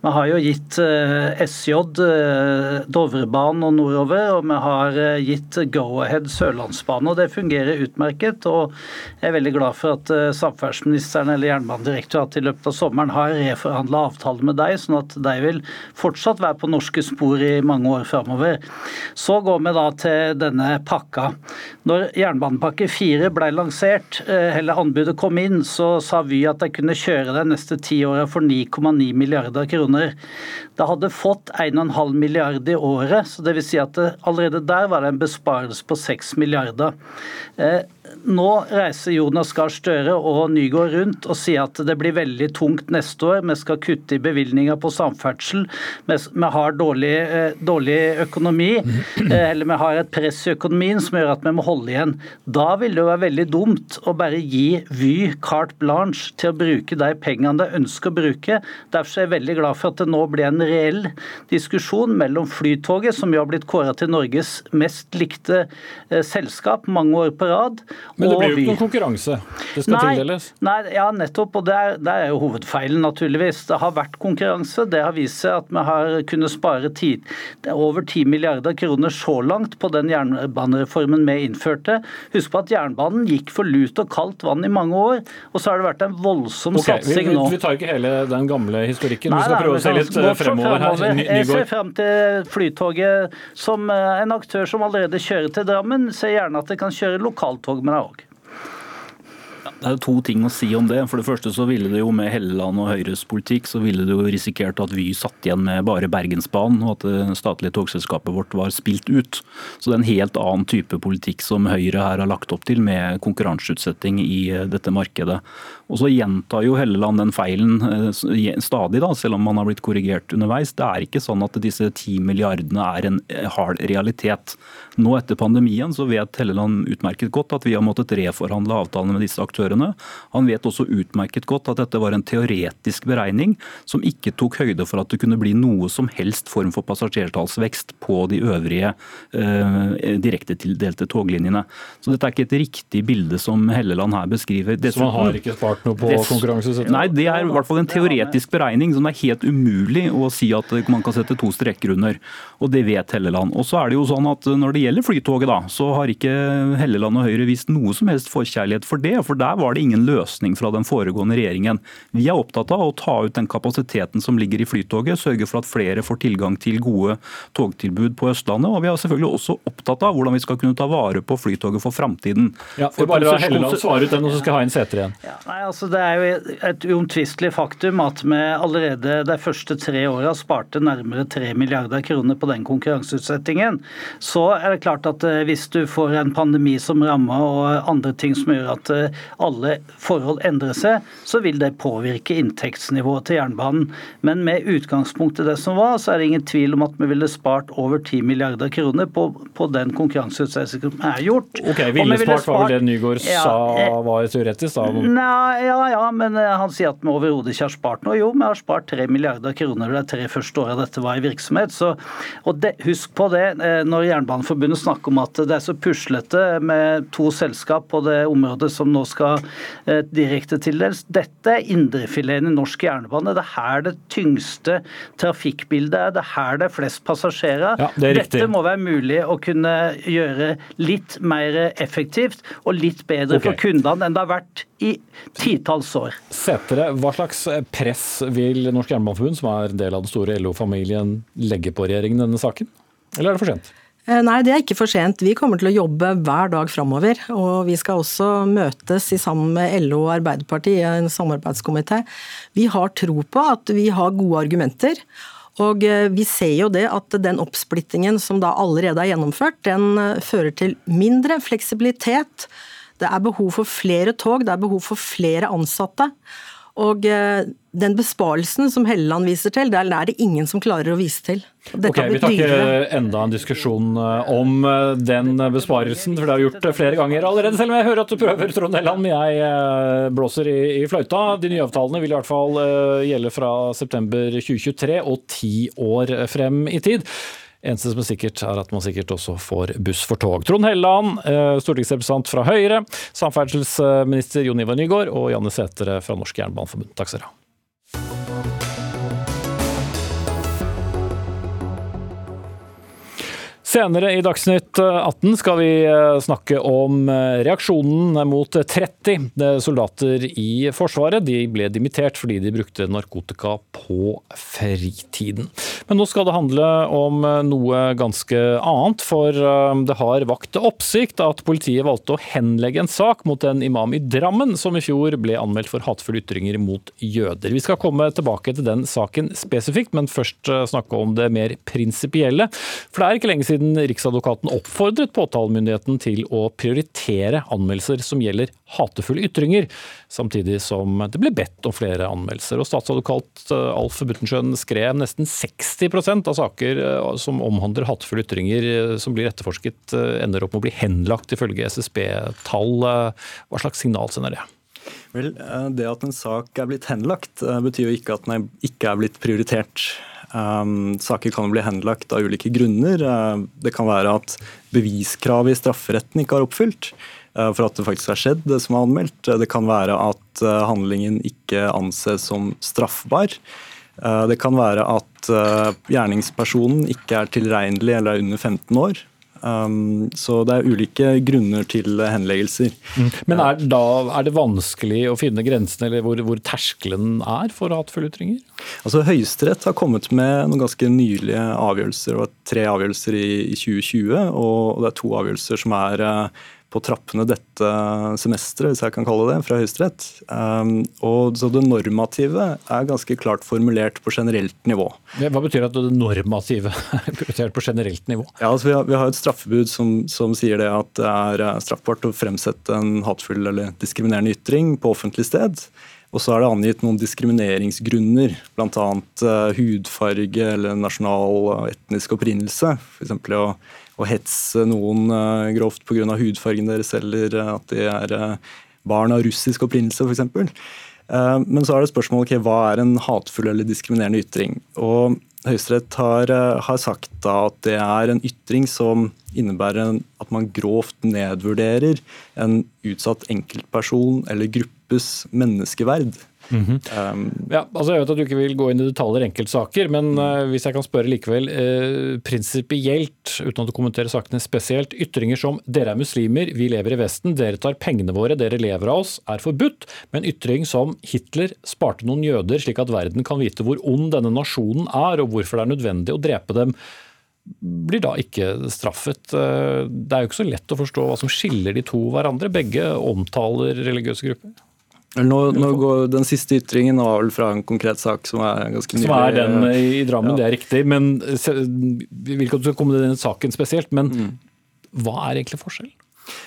Vi har jo gitt eh, SJ eh, Dovrebanen og nordover, og vi har gitt Go-Ahead Sørlandsbanen. og Det fungerer utmerket. og Jeg er veldig glad for at samferdselsministeren eller Jernbanedirektoratet i løpet av sommeren har reforhandla avtale med deg, sånn at de vil fortsatt være på norske spor i mange år framover framover. Så går vi da til denne pakka. Når jernbanepakke 4 ble lansert, eh, eller anbudet kom inn, så sa Vy at de kunne kjøre de neste ti åra for 9,9 milliarder kroner. Det hadde fått 1,5 milliard i året, så vil si at det, allerede der var det en besparelse på 6 milliarder. Eh, nå reiser Jonas Gahr Støre og Nygård rundt og sier at det blir veldig tungt neste år. Vi skal kutte i bevilgninger på samferdsel. Vi har dårlig, eh, dårlig, økonomi, eh, eller vi har et press i økonomien som gjør at vi må holde igjen. Da vil det jo være veldig dumt å bare gi Vy carte blanche til å bruke de pengene de ønsker å bruke. Derfor er jeg veldig glad for at det nå blir en reell diskusjon mellom Flytoget, som jo har blitt kåra til Norges mest likte eh, selskap mange år på rad, men det blir jo ikke noen konkurranse? Det skal nei, tildeles? Nei, ja, nettopp. Og det er, det er, jo hovedfeilen, naturligvis. Det har vært konkurranse. Det har vist seg at vi har kunnet spare ti, over 10 milliarder kroner så langt på den jernbanereformen vi innførte. Husk på at jernbanen gikk for lut og kaldt vann i mange år, og så har det vært en voldsom okay, satsing vi, nå. Vi tar ikke hele den gamle historikken. Nei, vi skal prøve å se litt fremover, fremover her. Jeg ser frem til Flytoget som eh, en aktør som allerede kjører til Drammen. Ser gjerne at det kan kjøre lokaltog med deg òg. Det er jo to ting å si om det. For det første så ville det jo med Helleland og Høyres politikk så ville det jo risikert at Vy satt igjen med bare Bergensbanen, og at det statlige togselskapet vårt var spilt ut. Så det er en helt annen type politikk som Høyre her har lagt opp til, med konkurranseutsetting i eh, dette markedet. Og så gjentar jo Helleland den feilen eh, stadig, da, selv om man har blitt korrigert underveis. Det er ikke sånn at disse ti milliardene er en eh, hard realitet. Nå etter pandemien så vet Helleland utmerket godt at vi har måttet reforhandle avtalene med disse aktørene. Han vet også utmerket godt at dette var en teoretisk beregning som ikke tok høyde for at det kunne bli noe som helst form for passasjertallsvekst på de øvrige eh, direktetildelte toglinjene. Så dette er ikke et riktig bilde som Helleland her beskriver. Dessuten, så man har ikke spart noe (laughs) på konkurranseutsetting? Nei, det er i hvert fall en teoretisk beregning som det er helt umulig å si at man kan sette to streker under. Og det vet Helleland. Og så er det jo sånn at Når det gjelder Flytoget, da, så har ikke Helleland og Høyre vist noe som helst forkjærlighet for det. For der var det ingen løsning fra den foregående regjeringen. Vi er opptatt av å ta ut den kapasiteten som ligger i Flytoget, sørge for at flere får tilgang til gode togtilbud på Østlandet. Og vi er selvfølgelig også opptatt av hvordan vi skal kunne ta vare på Flytoget for framtiden. Ja, for bare la Helleland svare ut den, og så skal jeg ha inn Sæter igjen. Ja, nei, altså Det er jo et uomtvistelig faktum at vi allerede de første tre åra sparte nærmere 3 milliarder kroner på den konkurranseutsettingen. Så er det klart at eh, hvis du får en pandemi som rammer og andre ting som gjør at eh, alle forhold endrer seg, så vil det påvirke inntektsnivået til jernbanen. Men med utgangspunkt i det som var, så er det ingen tvil om at vi ville spart over 10 milliarder kroner på, på den konkurranseutsettelsen som er gjort. Ok, Ville spart var vel det Nygaard ja, sa eh, var teoretisk? da? Nei, ja, ja, men eh, han sier at vi overhodet ikke har spart noe. Jo, vi har spart 3 milliarder kroner de tre første åra dette var i virksomhet. Så, og det, husk på det eh, når Jernbaneforbundet snakker om at det er så puslete med to selskap på det området som nå skal eh, direkte tildeles. Dette er indrefileten i norsk jernbane. Det er her det tyngste trafikkbildet er. Det er her det er flest passasjerer. Ja, det Dette må være mulig å kunne gjøre litt mer effektivt og litt bedre okay. for kundene enn det har vært i titalls år. Setere, hva slags press vil Norsk Jernbaneforbund, som er en del av den store LO-familien, legge på regjeringen i denne saken? Eller er det for sent? Eh, nei, det er ikke for sent. Vi kommer til å jobbe hver dag framover. Og vi skal også møtes i sammen med LO og Arbeiderpartiet i en samarbeidskomité. Vi har tro på at vi har gode argumenter. Og eh, vi ser jo det at den oppsplittingen som da allerede er gjennomført, den eh, fører til mindre fleksibilitet. Det er behov for flere tog, det er behov for flere ansatte. Og eh, den besparelsen som Helleland viser til, det er det ingen som klarer å vise til. Ok, Vi tar ikke enda en diskusjon eh, om eh, den besparelsen, for det har vi gjort flere ganger allerede. Selv om jeg hører at du prøver, Trond Helleland, jeg blåser i, i, fløyta. De nye avtalene vil i hvert fall gjelde fra september 2023 og ti år frem i tid. Eneste som er sikkert, er at man sikkert også får buss for tog. Trond Helleland, eh, stortingsrepresentant fra Høyre, samferdselsminister Jon Ivar Nygaard og Janne Sætre fra Norsk Jernbaneforbund. Takk skal dere ha. Senere i Dagsnytt 18 skal vi eh, snakke om eh, reaksjonen mot 30 eh, soldater i Forsvaret. De ble dimittert fordi de brukte narkotika på fritiden. Men nå skal det handle om noe ganske annet, for det har vakt oppsikt at politiet valgte å henlegge en sak mot en imam i Drammen som i fjor ble anmeldt for hatefulle ytringer mot jøder. Vi skal komme tilbake til den saken spesifikt, men først snakke om det mer prinsipielle. For det er ikke lenge siden siden Riksadvokaten oppfordret påtalemyndigheten til å prioritere anmeldelser som gjelder hatefulle ytringer, samtidig som det ble bedt om flere anmeldelser. Og Statsadvokat eh, Alf Buttensjøen skrev nesten 60 av saker eh, som omhandler hatefulle ytringer eh, som blir etterforsket, ender opp med å bli henlagt, ifølge SSB-tall. Hva slags signal sender det? Vel, Det at en sak er blitt henlagt, betyr jo ikke at den ikke er blitt prioritert. Um, saker kan bli henlagt av ulike grunner. Uh, det kan være at beviskravet i strafferetten ikke har oppfylt uh, for at det faktisk har skjedd, det som er anmeldt. Det kan være at handlingen ikke anses som straffbar. Det kan være at gjerningspersonen ikke er tilregnelig eller er under 15 år. Um, så det er ulike grunner til henleggelser. Mm. Men er, da, er, det vanskelig å finne grensene, eller hvor, hvor terskelen er for hatefulle ytringer? Altså, Høyesterett har kommet med noen ganske nylige avgjørelser. Det var tre avgjørelser i, i 2020, og det er to avgjørelser som er uh, på trappene dette semesteret, hvis jeg kan kalle det, fra Høyesterett. Og så det normative er ganske klart formulert på generelt nivå. Hva betyr at det normative er prioritert på generelt nivå? Ja, altså vi, har, vi har et straffebud som, som, sier det at det er eh, straffbart å fremsette en hatefull eller diskriminerende ytring på offentlig sted. Og så er det angitt noen diskrimineringsgrunner, bl.a. Uh, eh, hudfarge eller nasjonal og etnisk opprinnelse. For å å hetse noen uh, grovt pga. hudfargen deres eller uh, at de er uh, barn av russisk opprinnelse f.eks. Men så er det spørsmålet okay, hva er en hatefull eller diskriminerende ytring. Og Høyesterett har, har, sagt at det er en ytring som innebærer at man grovt nedvurderer en utsatt enkeltperson eller gruppes menneskeverd. Mm -hmm. um, ja, altså jeg vet at du ikke vil gå inn i detaljer i enkeltsaker, men uh, hvis jeg kan spørre likevel uh, prinsipielt, uten at du kommenterer sakene spesielt, ytringer som 'dere er muslimer, vi lever i Vesten, dere tar pengene våre, dere lever av oss', er forbudt, men ytring som 'Hitler sparte noen jøder slik at verden kan vite hvor ond denne nasjonen er, og hvorfor det er nødvendig å drepe dem', blir da ikke straffet. Uh, det er jo ikke så lett å forstå hva som skiller de to hverandre. Begge omtaler religiøse grupper. Nå, nå går Den siste ytringen var vel fra en konkret sak som er ganske nylig. Som er den i Drammen, ja. det er riktig. men Vi vil ikke at du skal komme til den saken spesielt, men mm. hva er egentlig forskjellen?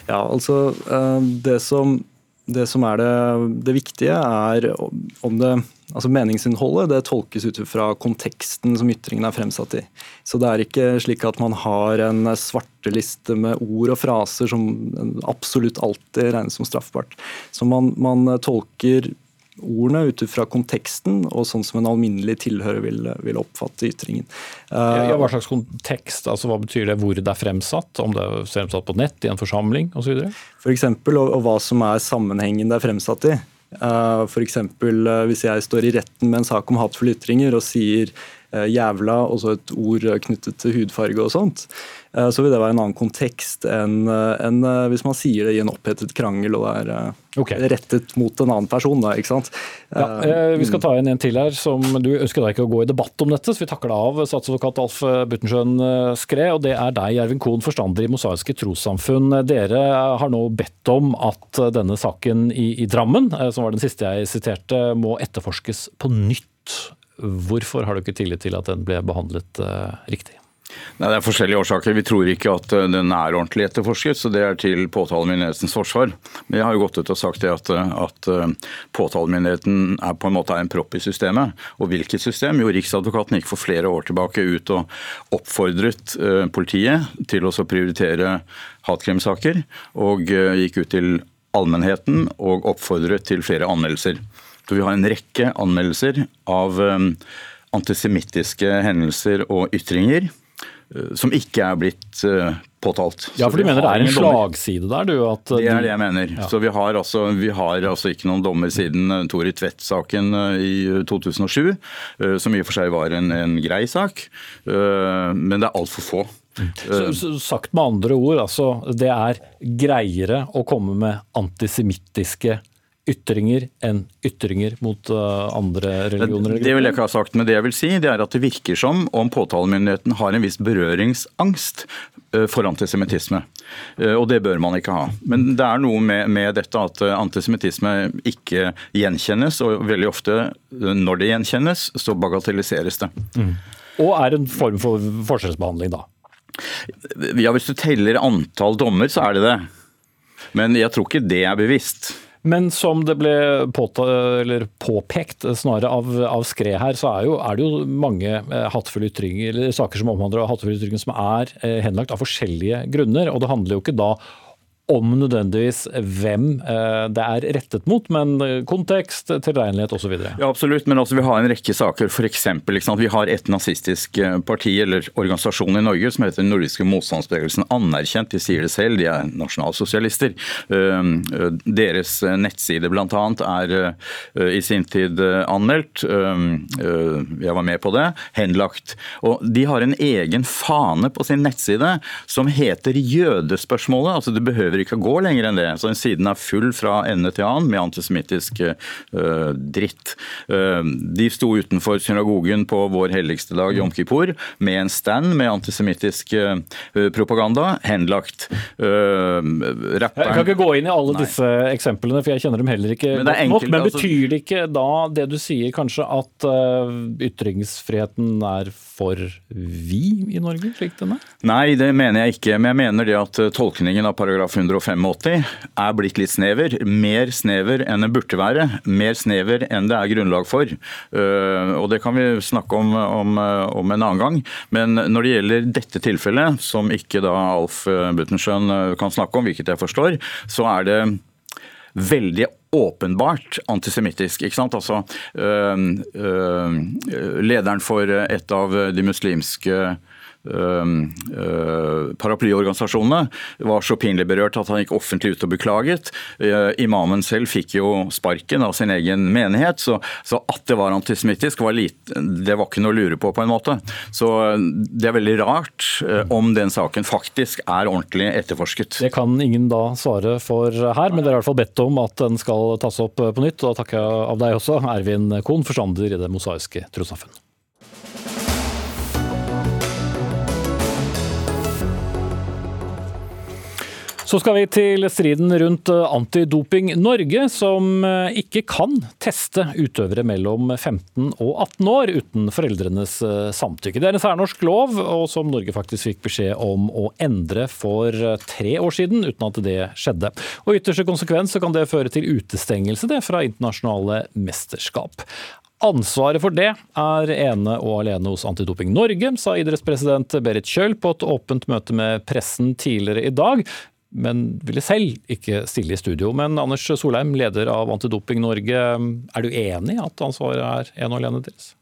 Ja, altså eh, Det som, det som er det, det viktige, er om det Altså Meningsinnholdet det tolkes ut fra konteksten som ytringen er fremsatt i. Så det er ikke slik at man har en svarteliste med ord og fraser som absolutt alltid regnes som straffbart. Så man, man tolker ordene ut fra konteksten og sånn som en alminnelig tilhører vil, vil oppfatte ytringen. Ja, hva slags kontekst? altså Hva betyr det? Hvor det er fremsatt? Om det er fremsatt på nett, i en forsamling osv.? For Og, og hva som er sammenhengen det er fremsatt i. Uh, F.eks. Uh, hvis jeg står i retten med en sak om hatefulle ytringer og sier eh, jævla og så et ord knyttet til hudfarge og sånt, så vil det være en annen kontekst enn, enn hvis man sier det i en opphetet krangel og det er okay. rettet mot en annen person. Da, ikke sant? Ja, vi skal ta inn en til her som du ønsker deg ikke å gå i debatt om dette, så vi takker deg av statsadvokat Alf Buttensjøen Skred. Og det er deg, Gjervin Kohn, forstander i Mosaiske trossamfunn. Dere har nå bedt om at denne saken i, i Drammen, som var den siste jeg siterte, må etterforskes på nytt. Hvorfor har du ikke tillit til at den ble behandlet uh, riktig? Nei, Det er forskjellige årsaker. Vi tror ikke at eh, den er ordentlig etterforsket, så det er til påtalemyndighetens forsvar. Men jeg har jo gått ut og sagt det at, eh, at eh, påtalemyndigheten er på en måte en propp i systemet. Og hvilket system? Jo, Riksadvokaten gikk for flere år tilbake ut og oppfordret politiet til å prioritere hatkrimsaker, og gikk ut til allmennheten og oppfordret til flere anmeldelser. Så vi har en rekke anmeldelser av antisemittiske hendelser og ytringer Eh, som ikke er blitt eh, påtalt. Ja, for du mener det er en slagside der? du? At det er det jeg mener. Ja. Så vi har, altså, vi har, altså, ikke noen dommer siden Tori Tvedt-saken i 2007, som i og for seg var en, en grei sak, men det er altfor få. Så, så, sagt med andre ord, altså, det er greiere å komme med antisemittiske ytringer enn ytringer mot uh, andre religioner? Det vil jeg ikke ha sagt, men det jeg vil si det er at det virker som om påtalemyndigheten har en viss berøringsangst uh, for antisemittisme. Uh, og det bør man ikke ha. Men det er noe med, med dette at antisemittisme ikke gjenkjennes, og veldig ofte når det gjenkjennes, så bagatelliseres det. Mm. Og er en form for forskjellsbehandling, da? Ja, Hvis du teller antall dommer, så er det det. Men jeg tror ikke det er bevisst. Men som det ble påpekt snarere av, av Skred her, så er, jo, er, det jo mange eh, hatefulle ytringer, eller saker som omhandler hatefulle ytringer som er eh, henlagt av forskjellige grunner. Og det handler jo ikke da om nødvendigvis hvem eh, det er rettet mot, men kontekst, tilregnelighet osv. Ja, absolutt, men altså, vi har en rekke saker. For eksempel, F.eks. vi har et nazistisk eh, parti eller organisasjon i Norge som heter Den nordiske motstandsbevegelsen. Anerkjent, de sier det selv, de er nasjonalsosialister. Deres nettside bl.a. er i sin tid anmeldt. Jeg var med på det. Henlagt. Og de har en egen fane på sin nettside som heter jødespørsmålet. altså det behøver behøver ikke å gå lenger enn det. Så den siden er full fra ende til annen med antisemittisk uh, dritt. Uh, de sto utenfor synagogen på vår helligste dag, Jom Kippur, med en stand med antisemittisk uh, propaganda, henlagt. jeg kan ikke gå inn i alle Nei. disse eksemplene, for jeg kjenner dem heller ikke men enkelt, nok. Men altså- betyr det ikke da det du sier, kanskje at ytringsfriheten er for vi i Norge, slik den er? Nei, det mener jeg ikke. Men jeg mener det at tolkningen av paragraf 185 er blitt litt snever. Mer snever enn den burde være. Mer snever enn det er grunnlag for. Uh, og Det kan vi snakke om, om, om, en annen gang. Men når det gjelder dette tilfellet, som ikke da Alf Buttensjøen kan snakke om, hvilket jeg forstår, så er det veldig åpenbart antisemittisk. ikke sant? Altså, øh, øh, lederen for et av de muslimske paraplyorganisasjonene var så pinlig berørt at han gikk offentlig ut og beklaget. Uh, imamen selv fikk jo sparken av sin egen menighet, så, så at det var antisemittisk, var lite, det var ikke noe å lure på, på en måte. Så det er veldig rart om den saken faktisk er ordentlig etterforsket. Det kan ingen da svare for her, men dere har i hvert fall bedt om at den skal tas opp på nytt. Og da takker jeg av deg også, Ervin Kohn, forstander i Det mosaiske trossamfunn. Så skal vi til striden rundt eh, Antidoping Norge, som eh, ikke kan teste utøvere mellom 15 og 18 år uten foreldrenes eh, samtykke. Det er en særnorsk lov, og som Norge faktisk fikk beskjed om å endre for tre år siden, uten at det skjedde. Og ytterste konsekvens kan det føre til utestengelse det fra internasjonale mesterskap. Ansvaret for det er ene og alene hos Antidoping Norge, sa idrettspresident Berit Kjøll på et åpent møte med pressen tidligere i dag men ville selv ikke stille i studio. Men Anders Solheim, leder av Antidoping Norge, er du enig i at ansvaret er ene og alene deres?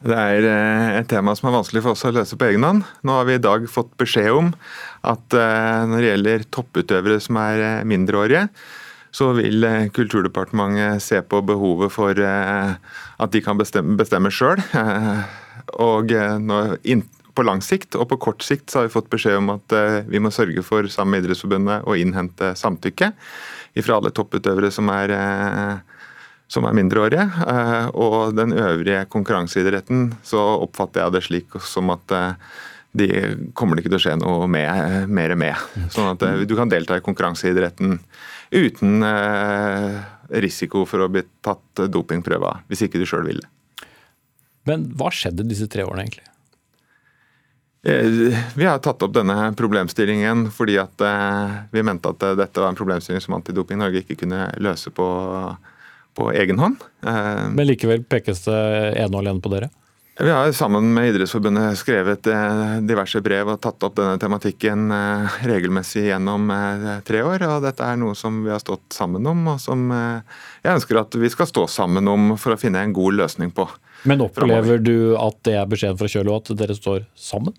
Det er eh, et tema som er vanskelig for oss å løse på egen hånd. Nå har vi i dag fått beskjed om at eh, når det gjelder topputøvere som er eh, mindreårige, så vil Kulturdepartementet se på behovet for at de kan bestemme, sjøl. (laughs) Og når på lang sikt og på kort sikt så har vi fått beskjed om at eh, vi må sørge for sammen med Idrettsforbundet å innhente samtykke fra alle topputøvere som er, eh, som er mindreårige. Eh, og den øvrige konkurranseidretten så oppfatter jeg det slik som at de kommer det ikke til å skje noe med, mer med. Sånn at du kan delta i konkurranseidretten uten risiko for å bli tatt dopingprøve hvis ikke du sjøl vil det. Men hva skjedde disse tre årene, egentlig? Eh, vi har tatt opp denne problemstillingen fordi at eh, vi mente at eh, dette var en problemstilling som Antidoping Norge ikke kunne løse på, på egen hånd. Men likevel pekes det ene og alene på dere? Vi har sammen med Idrettsforbundet skrevet diverse brev og tatt opp denne tematikken regelmessig gjennom tre år. og Dette er noe som vi har stått sammen om, og som jeg ønsker at vi skal stå sammen om for å finne en god løsning på. Men opplever du at det er beskjeden fra Kjølo at dere står sammen?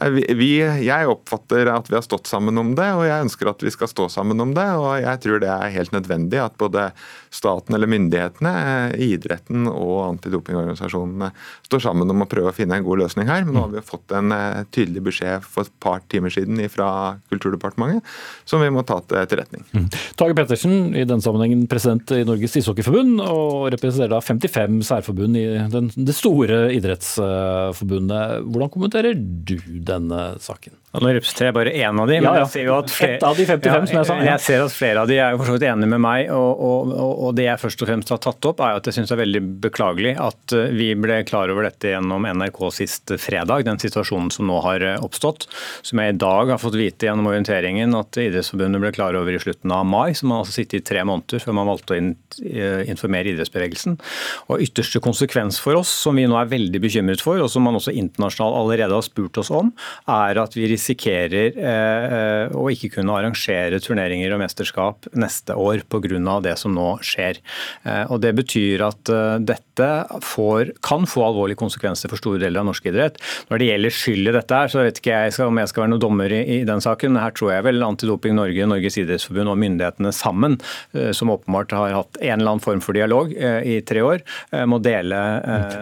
Vi, jeg oppfatter at vi har stått sammen om det, og jeg ønsker at vi skal stå sammen om det. og Jeg tror det er helt nødvendig at både staten eller myndighetene, idretten og antidopingorganisasjonene står sammen om å prøve å finne en god løsning her. Men nå har vi fått en eh, tydelig beskjed for et par timer siden fra Kulturdepartementet som vi må ta til etterretning. Mm. Tage Pettersen, i den sammenhengen president i Norges ishockeyforbund, og representerer da 55 særforbund i den, det store idrettsforbundet. Hvordan kommenterer du denne saken? Nå representerer jeg bare én av de, men ja, ja. jeg ser jo at flere, av de 55, ja, som jeg sa. Jeg ser at flere av de er jo for så vidt enige med meg, og, og, og, det jeg først og fremst har tatt opp, er at jeg syns det er veldig beklagelig at eh, vi ble klar over dette gjennom NRK sist fredag, den situasjonen som nå har eh, oppstått. Som jeg i dag har fått vite gjennom orienteringen at Idrettsforbundet ble klar over i slutten av mai. Så man har altså sittet i tre måneder før man valgte å eh, informere idrettsbevegelsen. Og ytterste konsekvens for oss, som vi nå er veldig bekymret for, og som man også internasjonalt allerede har spurt oss om, er at vi risikerer eh, å ikke kunne arrangere turneringer og mesterskap neste år pga. det som nå skjer. Eh, og Det betyr at eh, dette får, kan få alvorlige konsekvenser for store deler av norsk idrett. Når det gjelder skyld i dette, her, så vet ikke jeg om jeg skal være noen dommer i, i, den saken. Her tror jeg vel Antidoping Norge, Norges idrettsforbund og myndighetene sammen, som åpenbart har hatt en eller annen form for dialog i tre år, må dele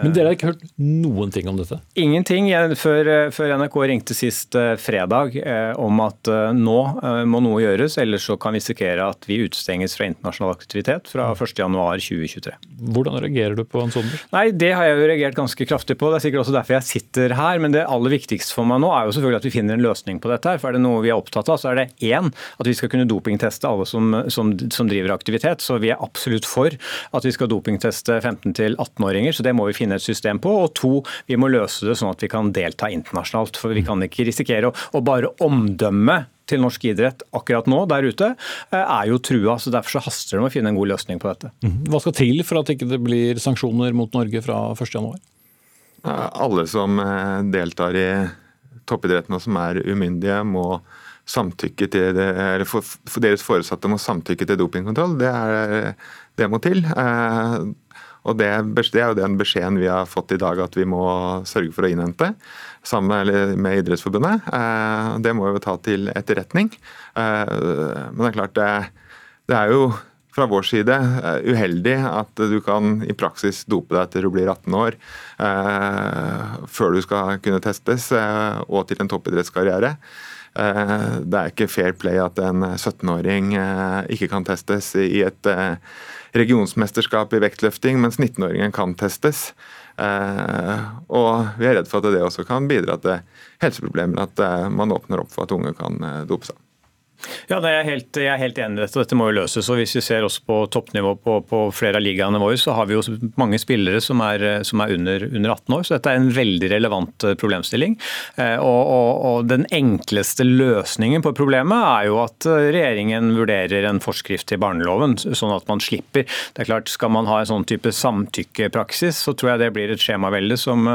Men dere har ikke hørt noen ting om dette? Ingenting. Jeg, før, før NRK ringte sist fredag eh, om at eh, nå eh, må noe gjøres, ellers så kan vi risikere at vi utestenges fra internasjonal aktivitet fra 1.1.2023. Hvordan reagerer du på en sånn Nei, Det har jeg jo reagert ganske kraftig på. Det er sikkert også derfor jeg sitter her. Men det aller viktigste for meg nå er jo selvfølgelig at vi finner en løsning på dette. her, for Er det noe vi er opptatt av, så er det én at vi skal kunne dopingteste alle som, som, som driver aktivitet. Så vi er absolutt for at vi skal dopingteste 15-18-åringer, så det må vi finne et system på. Og to, vi må løse det sånn at vi kan delta internasjonalt. For vi kan ikke risikere å og bare omdømmet til norsk idrett akkurat nå der ute eh, er jo trua. så Derfor så haster det med å finne en god løsning på dette. Mhm. Hva skal til for at det ikke blir sanksjoner mot Norge fra 1.1? Alle som eh, deltar i toppidretten og som er umyndige, må samtykke til det, eller for, for deres foresatte må samtykke til dopingkontroll. Det, er, det må til. Eh, og det, det, er jo den beskjeden vi har fått i dag at vi må sørge for å innhente sammen med Idrettsforbundet. Eh, det må vi ta til etterretning. Eh, men det er klart det, er jo fra vår side uheldig at du kan i praksis dope deg til du blir 18 år eh, før du skal kunne testes, eh, og til en toppidrettskarriere. Eh, det er ikke fair play at en 17-åring eh, ikke kan testes i et eh, regionsmesterskap i vektløfting, mens 19-åringen kan testes. Og vi er redd for at det også kan bidra til helseproblemer, at man åpner opp for at unge kan dope seg. Ja, er jeg, helt, jeg, er helt, enig i dette. Dette må jo løses. og Hvis vi ser også på toppnivå på, på flere av ligaene våre, så har vi jo mange spillere som er, som er under, under, 18 år. Så dette er en veldig relevant eh, problemstilling. Eh, og, og, og, Den enkleste løsningen på problemet er jo at eh, regjeringen vurderer en forskrift til barneloven, sånn at man slipper. Det er klart, Skal man ha en sånn type samtykkepraksis, så tror jeg det blir et skjemavelde som,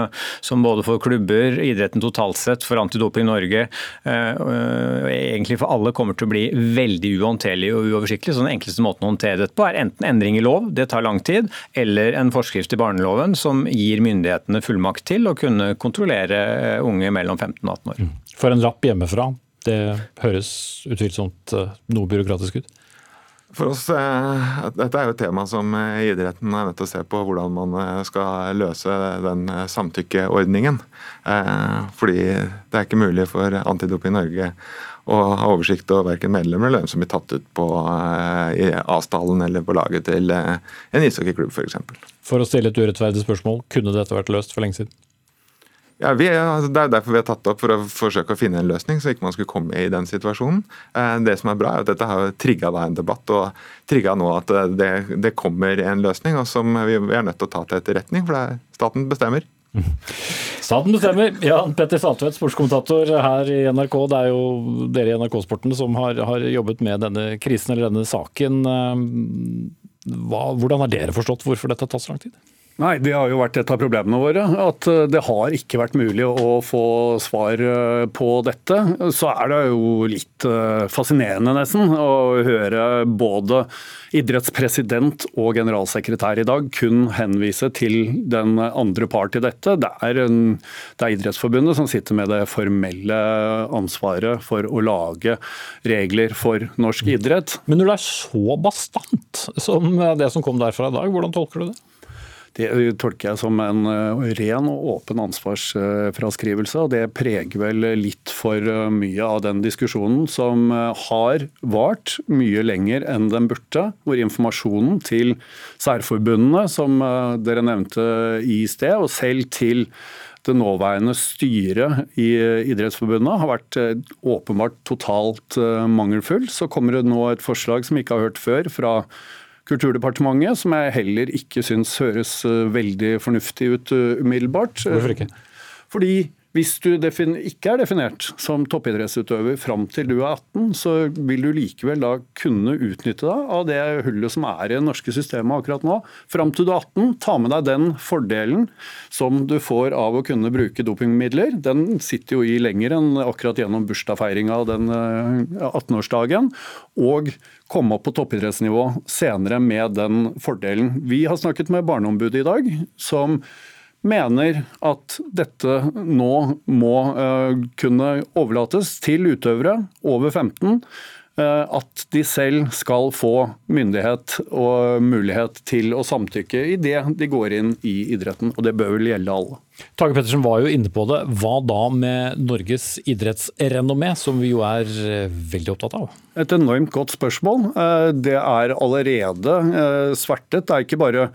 som både for klubber, idretten totalt sett, for Antidoping Norge, egentlig for alle kommer kommer til å bli veldig uhåndterlig og uoversiktlig. Så den enkleste måten å håndtere dette på er enten endring i lov, det tar lang tid, eller en forskrift i barneloven som gir myndighetene fullmakt til å kunne kontrollere unge mellom 15 og 18 år. Mm. For en lapp hjemmefra, det høres utvilsomt eh, noe byråkratisk ut? For oss, eh, Dette er jo et tema som eh, idretten er nødt til å se på hvordan man skal løse den samtykkeordningen. Fordi det er ikke mulig for Antidoping Norge og ha oversikt over verken medlemmer eller hvem som blir tatt ut på uh, i avstanden eller på laget til uh, en ishockeyklubb f.eks. For, eksempel. for å stille et urettferdig spørsmål, kunne dette vært løst for lenge siden? Ja, vi, altså, Det er derfor vi har tatt det opp, for å forsøke å finne en løsning, så ikke man skulle komme i den situasjonen. Uh, det som er bra, er at dette har trigga en debatt, og trigga nå at det, det, kommer en løsning og som vi, vi er nødt til å ta til etterretning, for det er, staten bestemmer. Staten bestemmer. Jan Petter Saltvedt, sportskommentator her i NRK. Det er jo dere i NRK-sporten som har, har, jobbet med denne krisen eller denne saken. Hva, hvordan har dere forstått hvorfor dette har tatt så lang tid? Nei, Det har jo vært et av problemene våre. At eh, det har ikke vært mulig å få svar eh, på dette. Så er det jo litt eh, fascinerende nesten å høre både idrettspresident og generalsekretær i dag kun henvise til den andre part i dette. Det er, en, det er Idrettsforbundet som sitter med det formelle ansvaret for å lage regler for norsk idrett. Men når det er så bastant som det som kom derfra i dag, hvordan tolker du det? Det tolker jeg som en eh, ren og åpen ansvarsfraskrivelse. og Det preger vel litt for eh, mye av den diskusjonen som eh, har vart mye lenger enn den burde. Hvor informasjonen til særforbundene, som dere nevnte i sted, og selv til det nåværende styret i Idrettsforbundet har vært åpenbart totalt mangelfull. Så kommer det nå et forslag som vi ikke har hørt før, fra Kulturdepartementet, som jeg heller ikke syns høres eh, veldig fornuftig ut eh, umiddelbart. Hvorfor ikke? Fordi hvis du ikke er definert som toppidrettsutøver fram til du er 18, så vil du likevel da kunne utnytte deg av det hullet som er i det norske systemet akkurat nå. Fram til du er 18, ta med deg den fordelen som du får av å kunne bruke dopingmidler. Den sitter jo i lenger enn akkurat gjennom bursdagsfeiringa den 18-årsdagen. Eh, og komme opp på toppidrettsnivå senere med den fordelen. Vi har snakket med Barneombudet i dag, som mener at dette nå må uh, kunne overlates til utøvere over 15 eh, at de selv skal få myndighet og mulighet til å samtykke i det de går inn i idretten. Og det bør vel gjelde alle. Tage Pettersen var jo inne på det. Hva da med Norges idrettsrenommé, som vi jo er eh, veldig opptatt av? Et enormt godt spørsmål. Det er allerede svertet. Det er ikke bare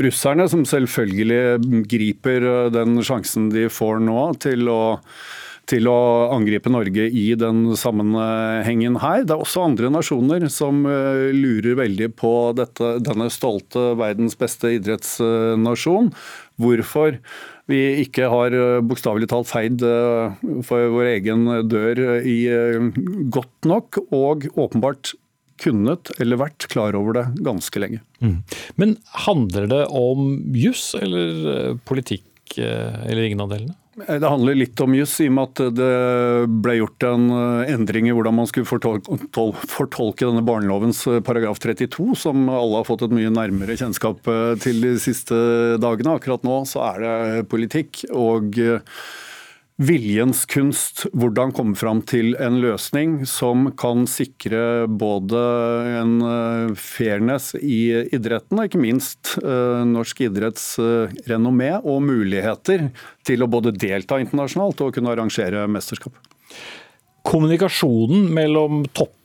russerne, som selvfølgelig griper eh, den sjansen de får nå til å til å angripe Norge i den sammenhengen her. Det er også andre nasjoner som eh, lurer veldig på dette, denne stolte verdens beste idrettsnasjon. Hvorfor vi ikke har eh, bokstavelig talt feid for vår egen dør i godt nok, og åpenbart kunnet eller vært klar over det ganske lenge. Mm. Men handler det om juss eller eh, politikk, eh, eller ingen av delene? Det handler litt om juss, i og med at det ble gjort en endring i hvordan man skulle fortolke denne barnelovens paragraf 32, som alle har fått et mye nærmere kjennskap til de siste dagene. Akkurat nå så er det politikk. og viljens kunst, hvordan komme fram til en løsning som kan sikre både en eh, fairness i idretten, og ikke minst eh, norsk idretts eh, renommé og muligheter til å både delta internasjonalt og kunne arrangere mesterskap. Kommunikasjonen mellom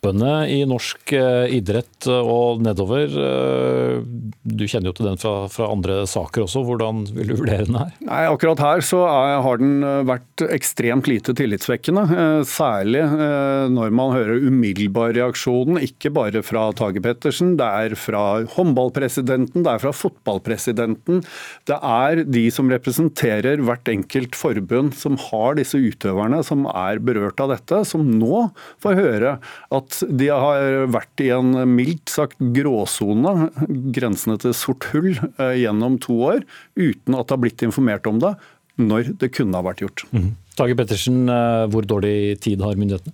toppene i norsk eh, idrett og nedover, eh, du kjenner jo til den fra, fra, andre saker også. Hvordan vil du vurdere den her? Nei, Akkurat her så er, har den eh, vært ekstremt lite tillitsvekkende. Særlig når man hører umiddelbar reaksjonen, ikke bare fra Tage Pettersen. Det er fra håndballpresidenten, det er fra fotballpresidenten. Det er de som representerer hvert enkelt forbund som har disse utøverne som er berørt av dette som nå får høre at de har vært i en mildt sagt gråsone, grensene til sort hull, eh, gjennom to år, uten at det har blitt informert om det når det kunne ha vært gjort. Mm. Tage Pettersen, eh, hvor dårlig tid har myndighetene?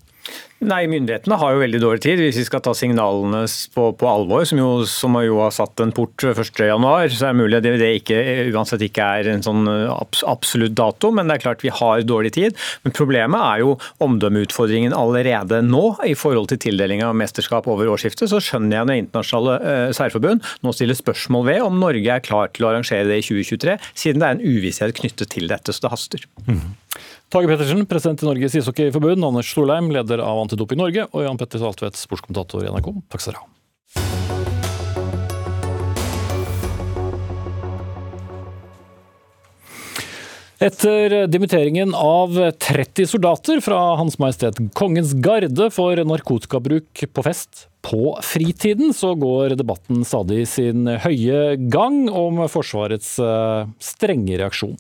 Nei, Myndighetene har jo veldig dårlig tid, hvis vi skal ta signalene på, på alvor, som jo, som jo, har satt en port 1.1. Så er det mulig at det ikke, uansett ikke er en sånn eh, absolutt dato, men det er klart vi har dårlig tid. Men problemet er jo omdømmeutfordringen allerede nå i forhold til tildeling av mesterskap over årsskiftet. Så skjønner jeg når internasjonale eh, særforbund nå stiller spørsmål ved om Norge er klar til å arrangere det i 2023, siden det er en uvisshet knyttet til dette, så det haster. Mm. Tage Pettersen, president i Norges ishockeyforbund, Anders Storleim, leder av Antidoping Norge, og Jan Petter Saltvedt, sportskommentator i NRK. Takk skal dere ha. Etter dimitteringen av 30 soldater fra Hans Majestet Kongens Garde for narkotikabruk på fest på fritiden, så går debatten stadig sin høye gang om Forsvarets eh, strenge reaksjon.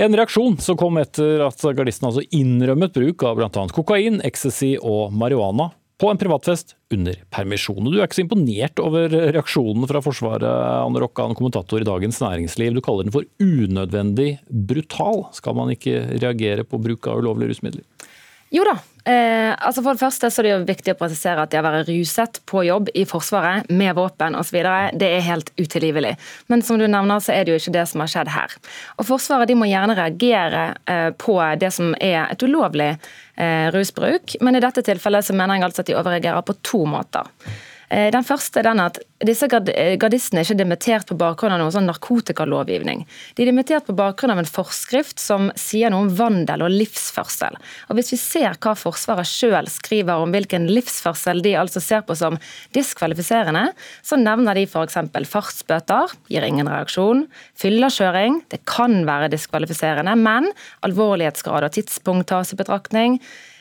En reaksjon som kom etter at gardisten altså innrømmet bruk av bl.a. kokain, ecstasy og marihuana på en privatfest under permisjon. Du er ikke så imponert over reaksjonen fra Forsvaret, Anne Rokkan, kommentator i Dagens Næringsliv. Du kaller den for unødvendig brutal. Skal man ikke reagere på bruk av ulovlige rusmidler? Jo da, Eh, altså for det første så er det jo viktig å presisere at det å være ruset på jobb i Forsvaret med våpen osv., det er helt utilgivelig. Men som du nevner, så er det jo ikke det som har skjedd her. Og Forsvaret de må gjerne reagere eh, på det som er et ulovlig eh, rusbruk, men i dette tilfellet så mener jeg altså at de overreagerer på to måter. Eh, den første er den at disse eh, gardistene er ikke dimittert på bakgrunn av noen sånn narkotikalovgivning. De er dimittert på bakgrunn av en forskrift som sier noe om vandel og livsførsel. Og Hvis vi ser hva Forsvaret sjøl skriver om hvilken livsførsel de altså ser på som diskvalifiserende, så nevner de f.eks. fartsbøter, gir ingen reaksjon. Fyllekjøring, det kan være diskvalifiserende, men alvorlighetsgrad og tidspunkt tas i betraktning.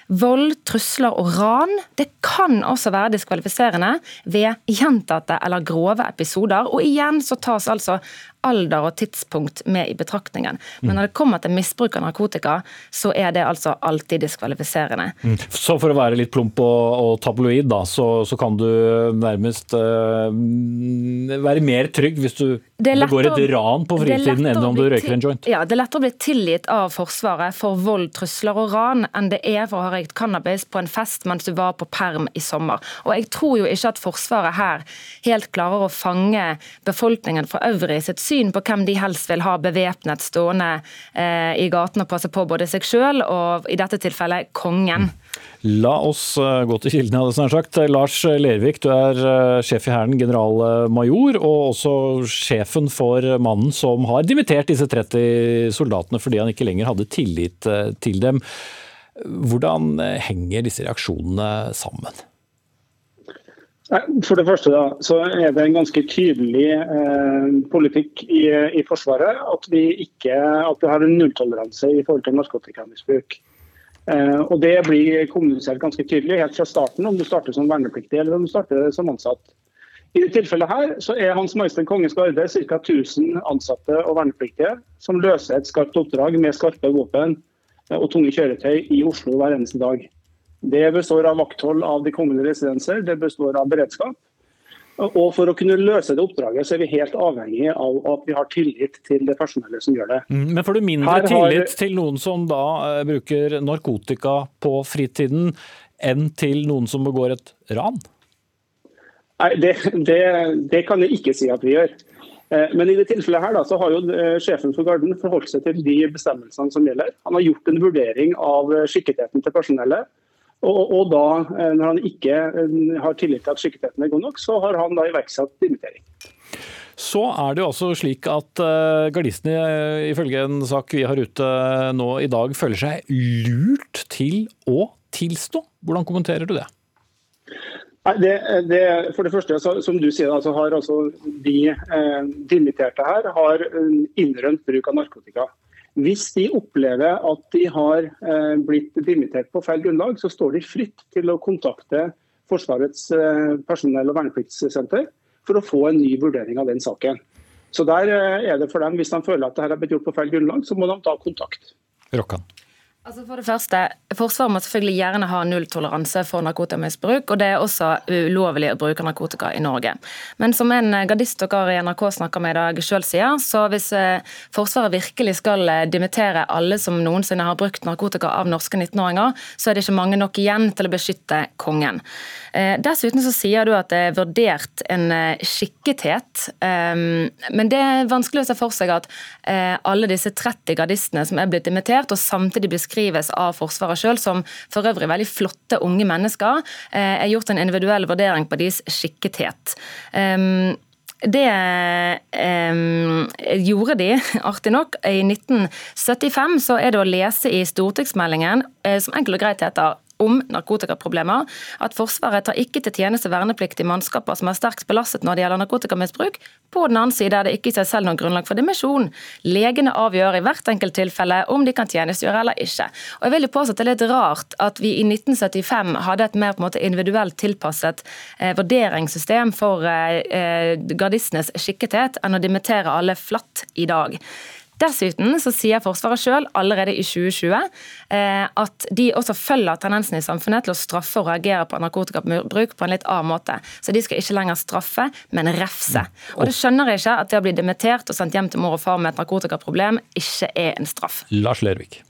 Vold, trusler og ran det kan også være diskvalifiserende ved gjentatte eller grove episoder. Og igjen så tas altså alder og tidspunkt med i betraktningen. Men når det kommer til misbruk av narkotika, så er det altså alltid diskvalifiserende. Mm. Så for å være litt plump og, og tabloid, da, så, så, kan du nærmest uh, være mer trygg hvis du begår et ran på fritiden enn om du røyker en joint? Ja, det er lettere å bli tilgitt av Forsvaret for vold, trusler og ran enn det er for å ha røykt cannabis på en fest mens du var på perm i sommer. Og jeg tror jo ikke at Forsvaret her helt klarer å fange befolkningen for øvrig sitt syn på hvem de helst vil ha bevæpnet stående eh, i gaten og passe på både seg sjøl og i dette tilfellet kongen. La oss eh, gå til kildene, hadde jeg sagt. Lars Lervik, du er eh, sjef i Hæren, generalmajor, og også sjefen for mannen som har dimittert disse 30 soldatene fordi han ikke lenger hadde tillit eh, til dem. Hvordan henger disse reaksjonene sammen? For det første da, så er det en ganske tydelig eh, politikk i, i, Forsvaret at vi, ikke, at vi har en nulltoleranse i forhold til narkotikamisbruk. Eh, og Det blir kommunisert ganske tydelig helt fra starten, om du starter som vernepliktig eller om du starter som ansatt. I dette tilfellet her så er Hans Majestet Kongens Garde ca. 1000 ansatte og vernepliktige som løser et skarpt oppdrag med skarpe våpen eh, og tunge kjøretøy i Oslo hver eneste dag. Det består av vakthold av de kongelige residenser, det består av beredskap. Og For å kunne løse det oppdraget så er vi helt avhengig av at vi har tillit til det personellet som gjør det. Mm, men får du mindre har... tillit til noen som da uh, bruker narkotika på fritiden, enn til noen som begår et ran? Nei, det, det, det kan jeg ikke si at vi gjør. Eh, men i det tilfellet her da, så har jo eh, sjefen for Garden forholdt seg til de bestemmelsene som gjelder. Han har gjort en vurdering av skikketheten til personellet. Og, og, da, eh, når han ikke eh, har tillit til at sikkerheten er god nok, så har han da iverksatt dimittering. Så er det jo også slik at uh, gardistene, ifølge en sak vi har ute nå i dag, føler seg lurt til å tilstå. Hvordan kommenterer du det? Det, det, for det første, som du sier, altså har altså de eh, dimitterte her har innrømt bruk av narkotika. Hvis de opplever at de har eh, blitt dimittert på feil grunnlag, så står de fritt til å kontakte Forsvarets eh, personell- og vernepliktssenter for å få en ny vurdering av den saken. Så der eh, er det for dem, Hvis de føler at dette har blitt gjort på feil grunnlag, så må de ta kontakt. Rokkan. Altså for det første, Forsvaret må selvfølgelig gjerne ha nulltoleranse for narkotikamisbruk, og det er også ulovlig å bruke narkotika i Norge. Men som en gardist dere i NRK snakker med i dag sjøl sier, så hvis eh, Forsvaret virkelig skal eh, dimittere alle som noensinne har brukt narkotika av norske 19-åringer, så er det ikke mange nok igjen til å beskytte kongen. Eh, dessuten så sier du at det er vurdert en skikkethet, ehm, men det er vanskelig å se for seg at alle disse 30 gardistene som er blitt dimittert, og samtidig blir beskrives av Forsvaret sjøl som for øvrig veldig flotte unge mennesker, er eh, gjort en individuell vurdering på deres skikkethet. Ehm, det eh, gjorde de, (laughs) artig nok. I 1975 så er det å lese i stortingsmeldingen, eh, som enkelt og greit heter om narkotikaproblemer, at Forsvaret tar ikke til tjeneste vernepliktige mannskaper som er sterkt belastet når det gjelder narkotikamisbruk. På den annen side er det ikke i seg selv noen grunnlag for dimensjon. Legene avgjør i hvert enkelt tilfelle om de kan tjenestegjøre eller ikke. Og jeg vil jo påstå at Det er litt rart at vi i 1975 hadde et mer på en måte individuelt tilpasset eh, vurderingssystem for eh, eh gardistenes skikkethet enn å dimittere alle flatt i dag. Dessuten så sier Forsvaret sjøl allerede i 2020 eh, at de også følger tendensen i samfunnet til å straffe og reagere på narkotikabruk på en litt annen måte. Så de skal ikke lenger straffe, men refse. Og det skjønner jeg ikke at det å bli dimittert og sendt hjem til mor og far med et narkotikaproblem ikke er en straff. Lars Lervik.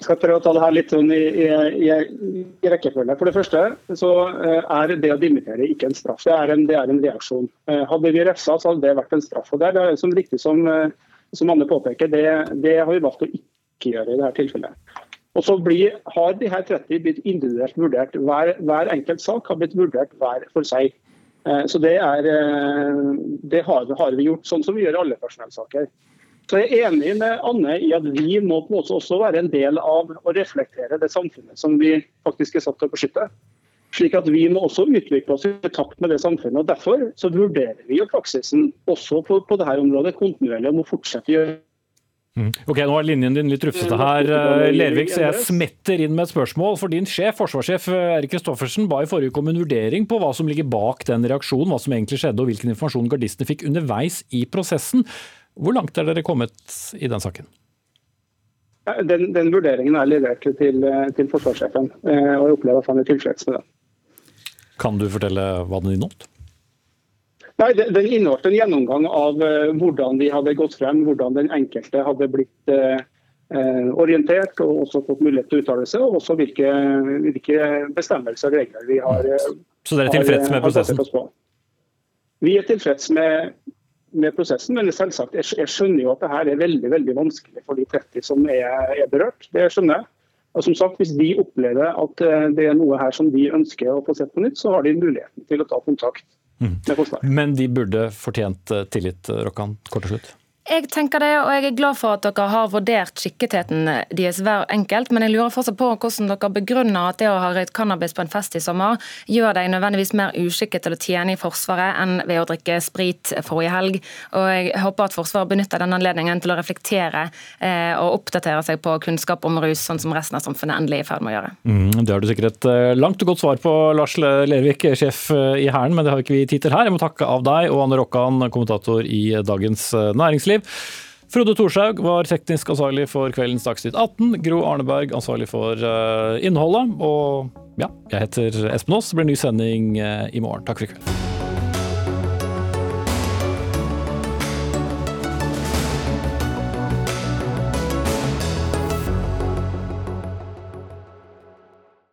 Jeg skal prøve å ta det her litt sånn i, i, i, rekkefølge. For det første så eh, er det å dimittere ikke en straff, det er en, det er en reaksjon. Eh, hadde vi refsa, så hadde det vært en straff. og Det er som riktig som, eh, som Anne påpeker, det, det, har vi valgt å ikke gjøre i dette tilfellet. Og så blir, har de her 30 blitt individuelt vurdert. Hver, hver enkelt sak har blitt vurdert hver for seg. Så det, er, det har, har vi gjort, sånn som vi gjør i alle personellsaker. Så jeg er enig med Anne i at vi må på en måte også være en del av å reflektere det samfunnet som vi faktisk er satt til å beskytte. Slik at Vi må også utvikle oss i takt med det samfunnet. og Derfor så vurderer vi jo praksisen også på, på dette området kontinuerlig og må fortsette å gjøre mm. Ok, Nå er linjen din litt rufsete her, eh, Lervik, så jeg smetter inn med et spørsmål. For din sjef, forsvarssjef eh, Erik Kristoffersen, ba i forrige uke om en vurdering på hva som ligger bak den reaksjonen, hva som egentlig skjedde og hvilken informasjon gardistene fikk underveis i prosessen. Hvor langt er dere kommet i den saken? Den, den vurderingen er levert til, til forsvarssjefen, eh, og jeg opplever at han er tilfreds med den. Kan du fortelle hva den inneholdt? Nei, Den inneholdt en gjennomgang av eh, hvordan vi hadde gått frem, hvordan den enkelte hadde blitt eh, orientert og også fått mulighet til å uttale seg, og også hvilke, hvilke bestemmelser og regler vi har. Så dere er tilfreds med prosessen? Vi er tilfreds med med prosessen. Men selvsagt, jeg, skjønner jo at det her er veldig veldig vanskelig for de 30 som er, er berørt. Det skjønner jeg. Og som sagt, Hvis de opplever at eh, det er noe her som de ønsker å få sett på nytt, så har de muligheten til å ta kontakt mm. med Forsvaret. Men de burde fortjent eh, tillit, Rokkan, kort og slutt? Jeg tenker det, og jeg er glad for at dere har vurdert skikketheten deres hver enkelt. Men jeg lurer fortsatt på hvordan dere begrunner at det å ha røykt cannabis på en fest i sommer gjør deg nødvendigvis mer uskikket til å tjene i Forsvaret enn ved å drikke sprit forrige helg. Og jeg håper at Forsvaret benytter denne anledningen til å reflektere eh, og oppdatere seg på kunnskap om rus, sånn som resten av samfunnet endelig er i ferd med å gjøre. Mm, det har du sikkert et eh, langt og godt svar på, Lars Lervik, sjef eh, i Hæren, men det har ikke vi tid til her. Jeg må takke av deg og Anne Rokkan, kommentator i Dagens Næringsliv. Frode Thorshaug var teknisk ansvarlig for kveldens Dagsnytt 18. Gro Arneberg ansvarlig for uh, innholdet. Og ja, jeg heter Espen Aas. Det blir ny sending uh, i morgen. Takk for i kveld.